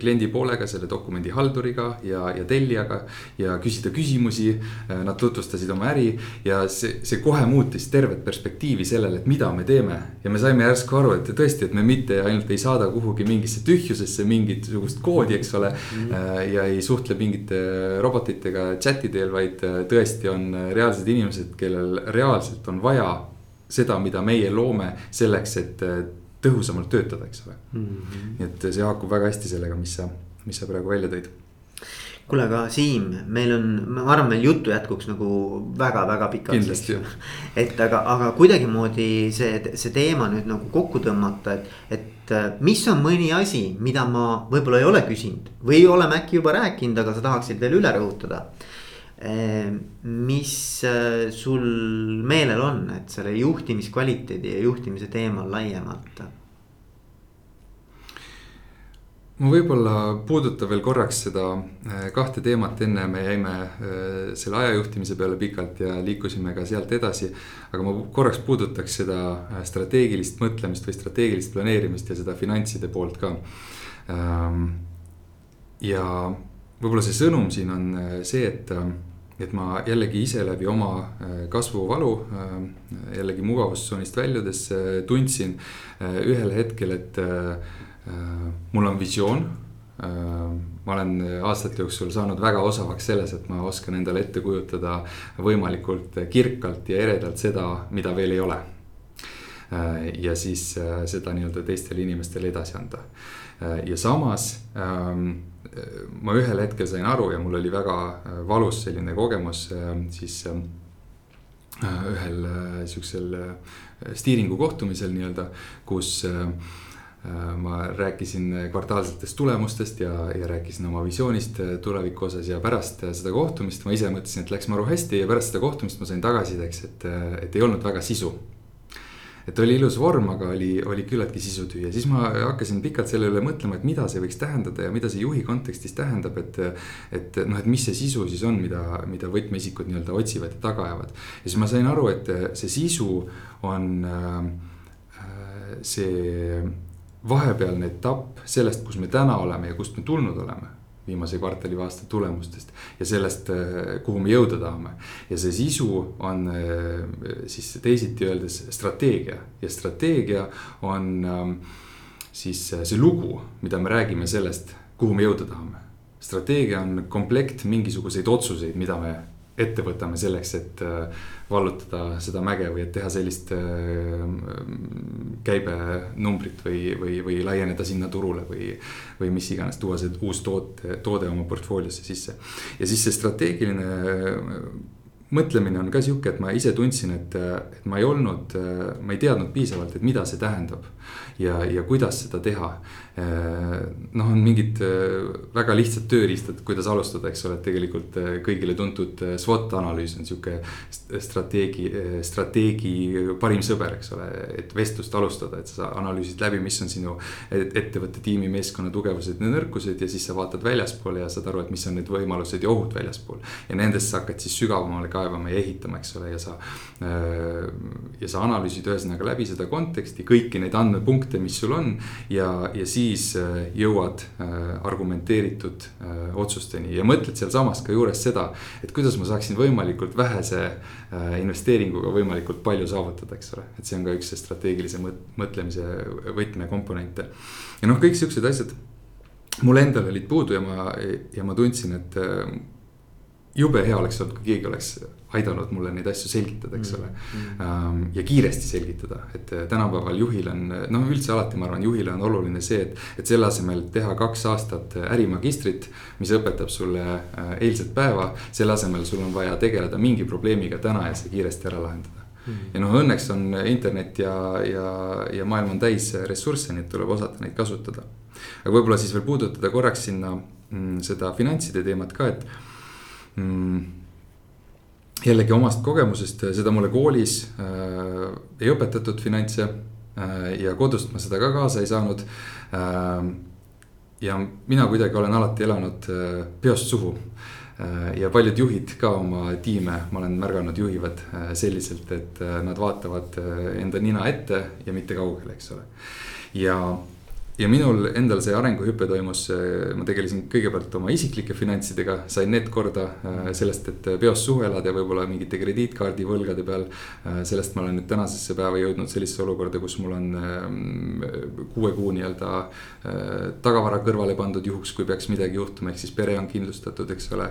kliendi poolega, selle dokumendi halduriga ja, ja tellijaga. ja küsida küsimusi, nad tutvustasid oma äri ja see, see kohe muutis tervet perspektiivi sellele, et mida me teeme. ja me saime järsku aru, et tõesti, et me mitte ainult ei saada kuhugi mingisse tühjusesse mingisugust koodi, eks ole mm. -hmm. ja ei suhtle mingite robotitega inimestega chat'i teel, vaid äh, tõesti on äh, reaalsed inimesed, kellel reaalselt on vaja seda, mida meie loome selleks, et äh, tõhusamalt töötada, eks ole mm. -hmm. nii et see haakub väga hästi sellega, mis sa, mis sa praegu välja tõid kuule, aga Siim, meil on, ma arvan, meil juttu jätkuks nagu väga-väga pikalt. [LAUGHS] et aga, aga kuidagimoodi see, see teema nüüd nagu kokku tõmmata, et, et mis on mõni asi, mida ma võib-olla ei ole küsinud või oleme äkki juba rääkinud, aga sa tahaksid veel üle rõhutada. mis äh, sul meelel on, et selle juhtimiskvaliteedi ja juhtimise teemal laiemalt ma võib-olla puudutan veel korraks seda äh, kahte teemat, enne me jäime selle ajajuhtimise peale pikalt ja liikusime ka sealt edasi. aga ma korraks puudutaks seda strateegilist mõtlemist või strateegilist planeerimist ja seda finantside poolt ka. Ähm, ja võib-olla see sõnum siin on see, et et ma jällegi ise läbi oma äh, kasvuvalu, äh, jällegi mugavustsoonist väljudes äh, tundsin ühel hetkel, et mul on visioon. ma olen aastate jooksul saanud väga osavaks selles, et ma oskan endale ette kujutada võimalikult kirkalt ja eredalt seda, mida veel ei ole. ja siis seda nii-öelda teistele inimestele edasi anda. ja samas ähm, ma ühel hetkel sain aru ja mul oli väga äh, valus selline kogemus äh, siis äh, ühel sihukesel stiiringu kohtumisel nii-öelda, kus ma rääkisin kvartaalsetest tulemustest ja, ja rääkisin oma visioonist tuleviku osas ja pärast seda kohtumist ma ise mõtlesin, et läks maru hästi ja pärast seda kohtumist ma sain tagasisideks, et, et ei olnud väga sisu et oli ilus vorm, aga oli, oli küllaltki sisutühi ja siis ma hakkasin pikalt selle üle mõtlema, et mida see võiks tähendada ja mida see juhi kontekstis tähendab, et. et noh, et mis see sisu siis on, mida, mida võtmeisikud nii-öelda otsivad ja taga ajavad. ja siis ma sain aru, et see sisu on äh, see vahepealne etapp sellest, kus me täna oleme ja kust me tulnud oleme viimase kvartali või aasta tulemustest ja sellest, äh, kuhu me jõuda tahame. ja see sisu on äh, siis teisiti öeldes strateegia ja strateegia on ähm, siis äh, see lugu, mida me räägime sellest, kuhu me jõuda tahame. strateegia on komplekt mingisuguseid otsuseid, mida me ette võtame selleks, et äh, vallutada seda mäge või et teha sellist äh, käibenumbrit või, või, või laieneda sinna turule või. või mis iganes, tuua see uus toote, toode oma portfooliosse sisse. ja siis see strateegiline mõtlemine on ka sihuke, et ma ise tundsin, et, et ma ei olnud, ma ei teadnud piisavalt, et mida see tähendab. Ja, ja kuidas seda teha. noh, on mingid väga lihtsad tööriistad, kuidas alustada, eks ole, et tegelikult kõigile tuntud SWOT analüüs on sihuke strateegi, strateegi parim sõber, eks ole. et vestlust alustada, et sa analüüsid läbi, mis on sinu ettevõtte, tiimi, meeskonna tugevused ja nõrkused ja siis sa vaatad väljaspoole ja saad aru, et mis on need võimalused ja ohud väljaspool. ja nendest sa hakkad siis sügavamale kaevama ja ehitama, eks ole, ja sa. Ja sa analüüsid ühesõnaga läbi seda konteksti, kõiki neid andmepunkte, mis sul on. ja, ja siis äh, jõuad äh, argumenteeritud otsusteni ja mõtled sealsamas ka juures seda, et kuidas ma saaksin võimalikult vähese investeeringuga võimalikult palju saavutada, eks ole. et see on ka üks strateegilise mõtlemise võtmekomponente. ja noh, kõik siuksed asjad mul endal olid puudu ja ma, ja ma tundsin, et jube hea oleks olnud, kui keegi oleks aidanud mulle neid asju selgitada, eks ole mm. -hmm. ja kiiresti selgitada, et äh, tänapäeval juhil on, noh, üldse alati ma arvan, juhile on oluline see, et. et selle asemel teha kaks aastat ärimagistrit, mis õpetab sulle eilset päeva. selle asemel sul on vaja tegeleda mingi probleemiga täna ja see kiiresti ära lahendada mm. ja noh, õnneks on internet ja, ja, ja maailm on täis ressursse, nii et tuleb osata neid kasutada. aga võib-olla siis veel puudutada korraks sinna mm, seda finantside teemat ka, et mm, jällegi omast kogemusest, seda mulle koolis äh, ei õpetatud finantse äh, ja kodust ma seda ka kaasa ei saanud äh,. ja mina kuidagi olen alati elanud äh, peost suhu äh, ja paljud juhid ka oma tiime, ma olen märganud, juhivad äh, selliselt, et nad vaatavad enda nina ette ja mitte kaugele, eks ole. ja ja minul endal see arenguhüpe toimus, ma tegelesin kõigepealt oma isiklike finantsidega, sain need korda äh, sellest, et peos suhu elada ja võib-olla mingite krediitkaardi võlgade peal. Äh, sellest ma olen nüüd tänasesse päeva jõudnud sellisesse olukorda, kus mul on äh, kuue kuu nii-öelda tagavara kõrvale pandud juhuks, kui peaks midagi juhtuma, ehk siis pere on kindlustatud, eks ole.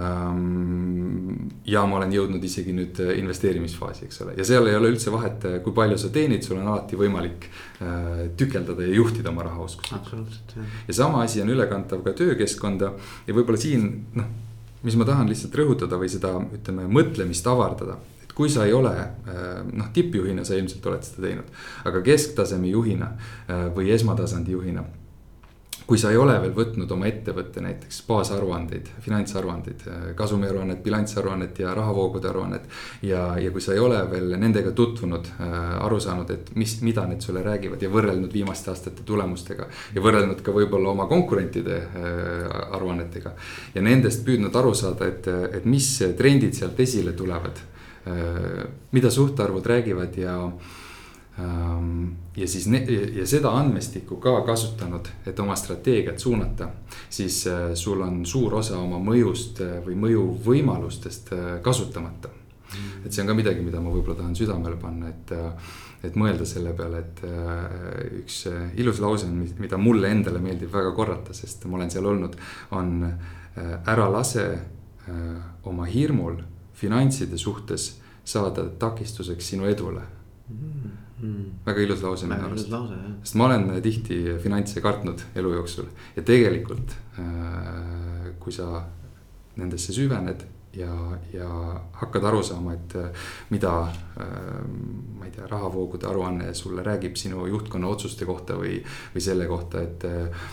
Ähm, ja ma olen jõudnud isegi nüüd investeerimisfaasi, eks ole, ja seal ei ole üldse vahet, kui palju sa teenid, sul on alati võimalik tükeldada ja juhtida oma rahaoskusi. absoluutselt, jah. ja sama asi on ülekantav ka töökeskkonda ja võib-olla siin noh, mis ma tahan lihtsalt rõhutada või seda, ütleme, mõtlemist avardada et kui sa ei ole äh, noh, tippjuhina sa ilmselt oled seda teinud, aga kesktaseme juhina äh, või esmatasandi juhina kui sa ei ole veel võtnud oma ettevõtte näiteks baasaruandeid, finantsaruandeid, kasumiaruannet, bilansaruannet ja rahavoogude aruannet. ja, ja kui sa ei ole veel nendega tutvunud, aru saanud, et mis, mida need sulle räägivad ja võrrelnud viimaste aastate tulemustega. ja võrrelnud ka võib-olla oma konkurentide aruannetega. ja nendest püüdnud aru saada, et, et mis trendid sealt esile tulevad. mida suhtarvud räägivad ja ja siis ja seda andmestikku ka kasutanud, et oma strateegiat suunata, siis äh, sul on suur osa oma mõjust äh, või mõjuvõimalustest äh, kasutamata. et see on ka midagi, mida ma võib-olla tahan südamele panna, et, et mõelda selle peale, et üks ilus lause on, mida mulle endale meeldib väga korrata, sest ma olen seal olnud, on ära lase oma hirmul finantside suhtes saada takistuseks sinu edule mm. Väga ilus lause minu arust. sest ma olen tihti finantse kartnud elu jooksul. Ja tegelikult äh, kui sa nendesse süvened ja, ja hakkad aru saama, et äh, mida äh,, ma ei tea, rahavoogude aruanne sulle räägib sinu juhtkonna otsuste kohta või, või selle kohta, et äh,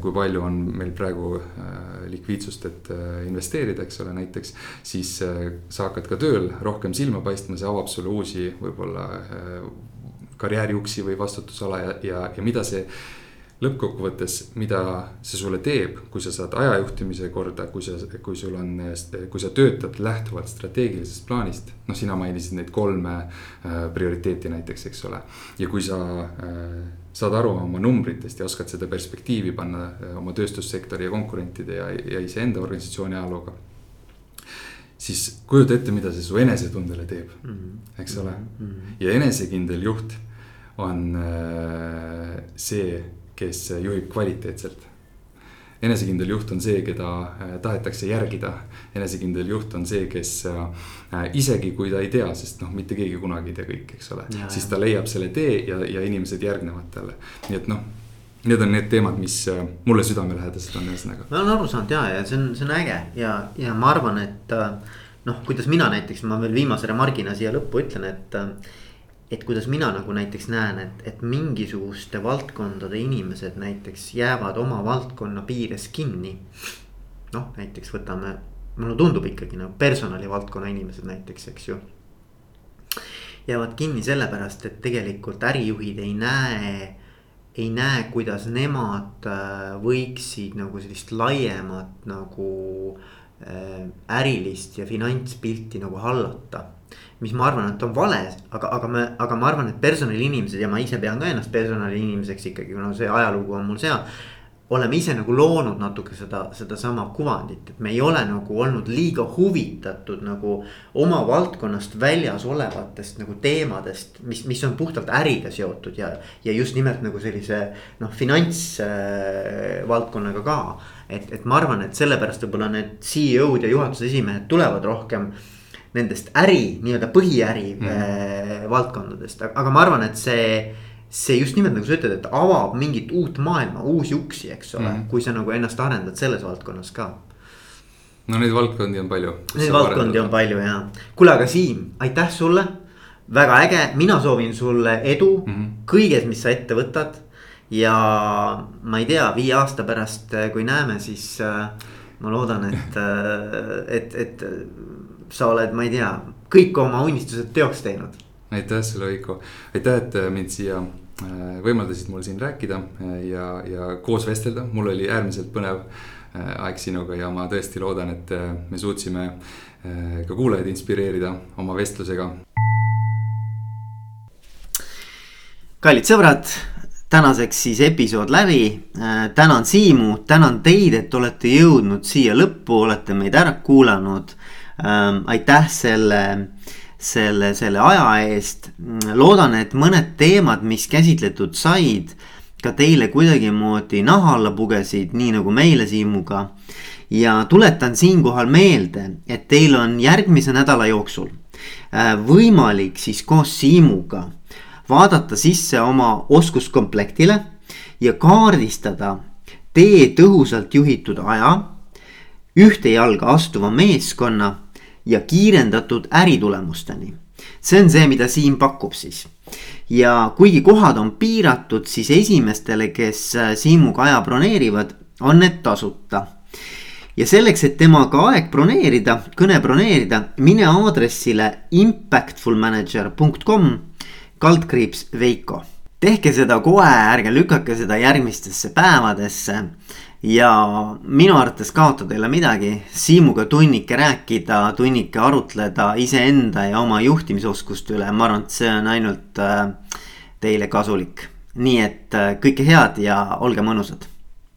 kui palju on meil praegu äh, likviidsust, et äh, investeerida, eks ole, näiteks. siis äh, sa hakkad ka tööl rohkem silma paistma, see avab sulle uusi võib-olla karjääriuksi või vastutusala ja, ja, ja mida see lõppkokkuvõttes, mida see sulle teeb, kui sa saad ajajuhtimise korda, kui sa, kui sul on, kui sa töötad lähtuvalt strateegilisest plaanist. noh, sina mainisid neid kolme prioriteeti näiteks, eks ole. ja kui sa saad aru oma numbritest ja oskad seda perspektiivi panna äh, oma tööstussektori ja konkurentide ja, ja iseenda organisatsiooni ajalooga siis kujuta ette, mida see su enesetundele teeb mm, -hmm. eks ole mm. -hmm. ja enesekindel juht on äh, see, kes juhib kvaliteetselt. Enesekindel juht on see, keda äh, tahetakse järgida. enesekindel juht on see, kes äh, isegi kui ta ei tea, sest noh, mitte keegi kunagi ei tea kõike, eks ole. siis ta leiab selle tee ja, ja inimesed järgnevad talle, nii et noh Need on need teemad, mis mulle südamelähedased on, ühesõnaga. ma olen aru saanud ja, ja see on, see on äge ja, ja ma arvan, et noh, kuidas mina näiteks, ma veel viimase remargina siia lõppu ütlen, et et kuidas mina nagu näiteks näen, et, et mingisuguste valdkondade inimesed näiteks jäävad oma valdkonna piires kinni. noh, näiteks võtame, mulle tundub ikkagi nagu personalivaldkonna inimesed näiteks, eks ju. jäävad kinni sellepärast, et tegelikult ärijuhid ei näe, ei näe, kuidas nemad äh, võiksid nagu sellist laiemat nagu äh, ärilist ja finantspilti nagu hallata mis ma arvan, et on vale, aga, aga me, aga ma arvan, et personaliinimesed ja ma ise pean ka ennast personaliinimeseks ikkagi, kuna see ajalugu on mul seal. oleme ise nagu loonud natuke seda, sedasama kuvandit, et me ei ole nagu olnud liiga huvitatud nagu oma valdkonnast väljas olevatest nagu teemadest, mis, mis on puhtalt äriga seotud ja, ja just nimelt nagu sellise noh, finantsvaldkonnaga äh, ka. et, et ma arvan, et sellepärast võib-olla need CEO-d ja juhatuse esimehed tulevad rohkem äh, nendest äri, nii-öelda põhiäri mm. äh, valdkondadest, aga ma arvan, et see see just nimelt nagu sa ütled, et avab mingit uut maailma, uusi uksi, eks ole mm., kui sa nagu ennast arendad selles valdkonnas ka. no neid valdkondi on palju. Neid valdkondi on palju ja, kuule, aga Siim, aitäh sulle. väga äge, mina soovin sulle edu mm -hmm. kõiges, mis sa ette võtad. ja ma ei tea, viie aasta pärast, kui näeme, siis äh, ma loodan, et, äh, et, et sa oled, ma ei tea, kõik oma unistused teoks teinud. aitäh sulle, Veiko, aitäh, et äh, mind siia äh, võimaldasid mul siin rääkida äh, ja, ja koos vestelda, mul oli äärmiselt põnev aeg sinuga ja ma tõesti loodan, et me suutsime ka kuulajaid inspireerida oma vestlusega. kallid sõbrad, tänaseks siis episood läbi. tänan Siimu, tänan teid, et olete jõudnud siia lõppu, olete meid ära kuulanud ähm,. aitäh selle, selle, selle aja eest. loodan, et mõned teemad, mis käsitletud said, ka teile kuidagimoodi naha alla pugesid, nii nagu meile Siimuga. ja tuletan siinkohal meelde, et teil on järgmise nädala jooksul äh, võimalik siis koos Siimuga vaadata sisse oma oskuskomplektile ja kaardistada tee tõhusalt juhitud aja, ühte jalga astuva meeskonna ja kiirendatud äritulemusteni. see on see, mida Siim pakub siis. ja kuigi kohad on piiratud, siis esimestele, kes Siimuga aja broneerivad, on need tasuta ja selleks, et temaga aeg broneerida, kõne broneerida, mine aadressile impactfulmanager.com kaldkriips Veiko. tehke seda kohe, ärge lükake seda järgmistesse päevadesse. Ja minu arvates kaotada ei ole midagi, Siimuga tunnike rääkida, tunnike arutleda iseenda ja oma juhtimisoskuste üle, ma arvan, et see on ainult äh, teile kasulik. nii et äh, kõike head ja olge mõnusad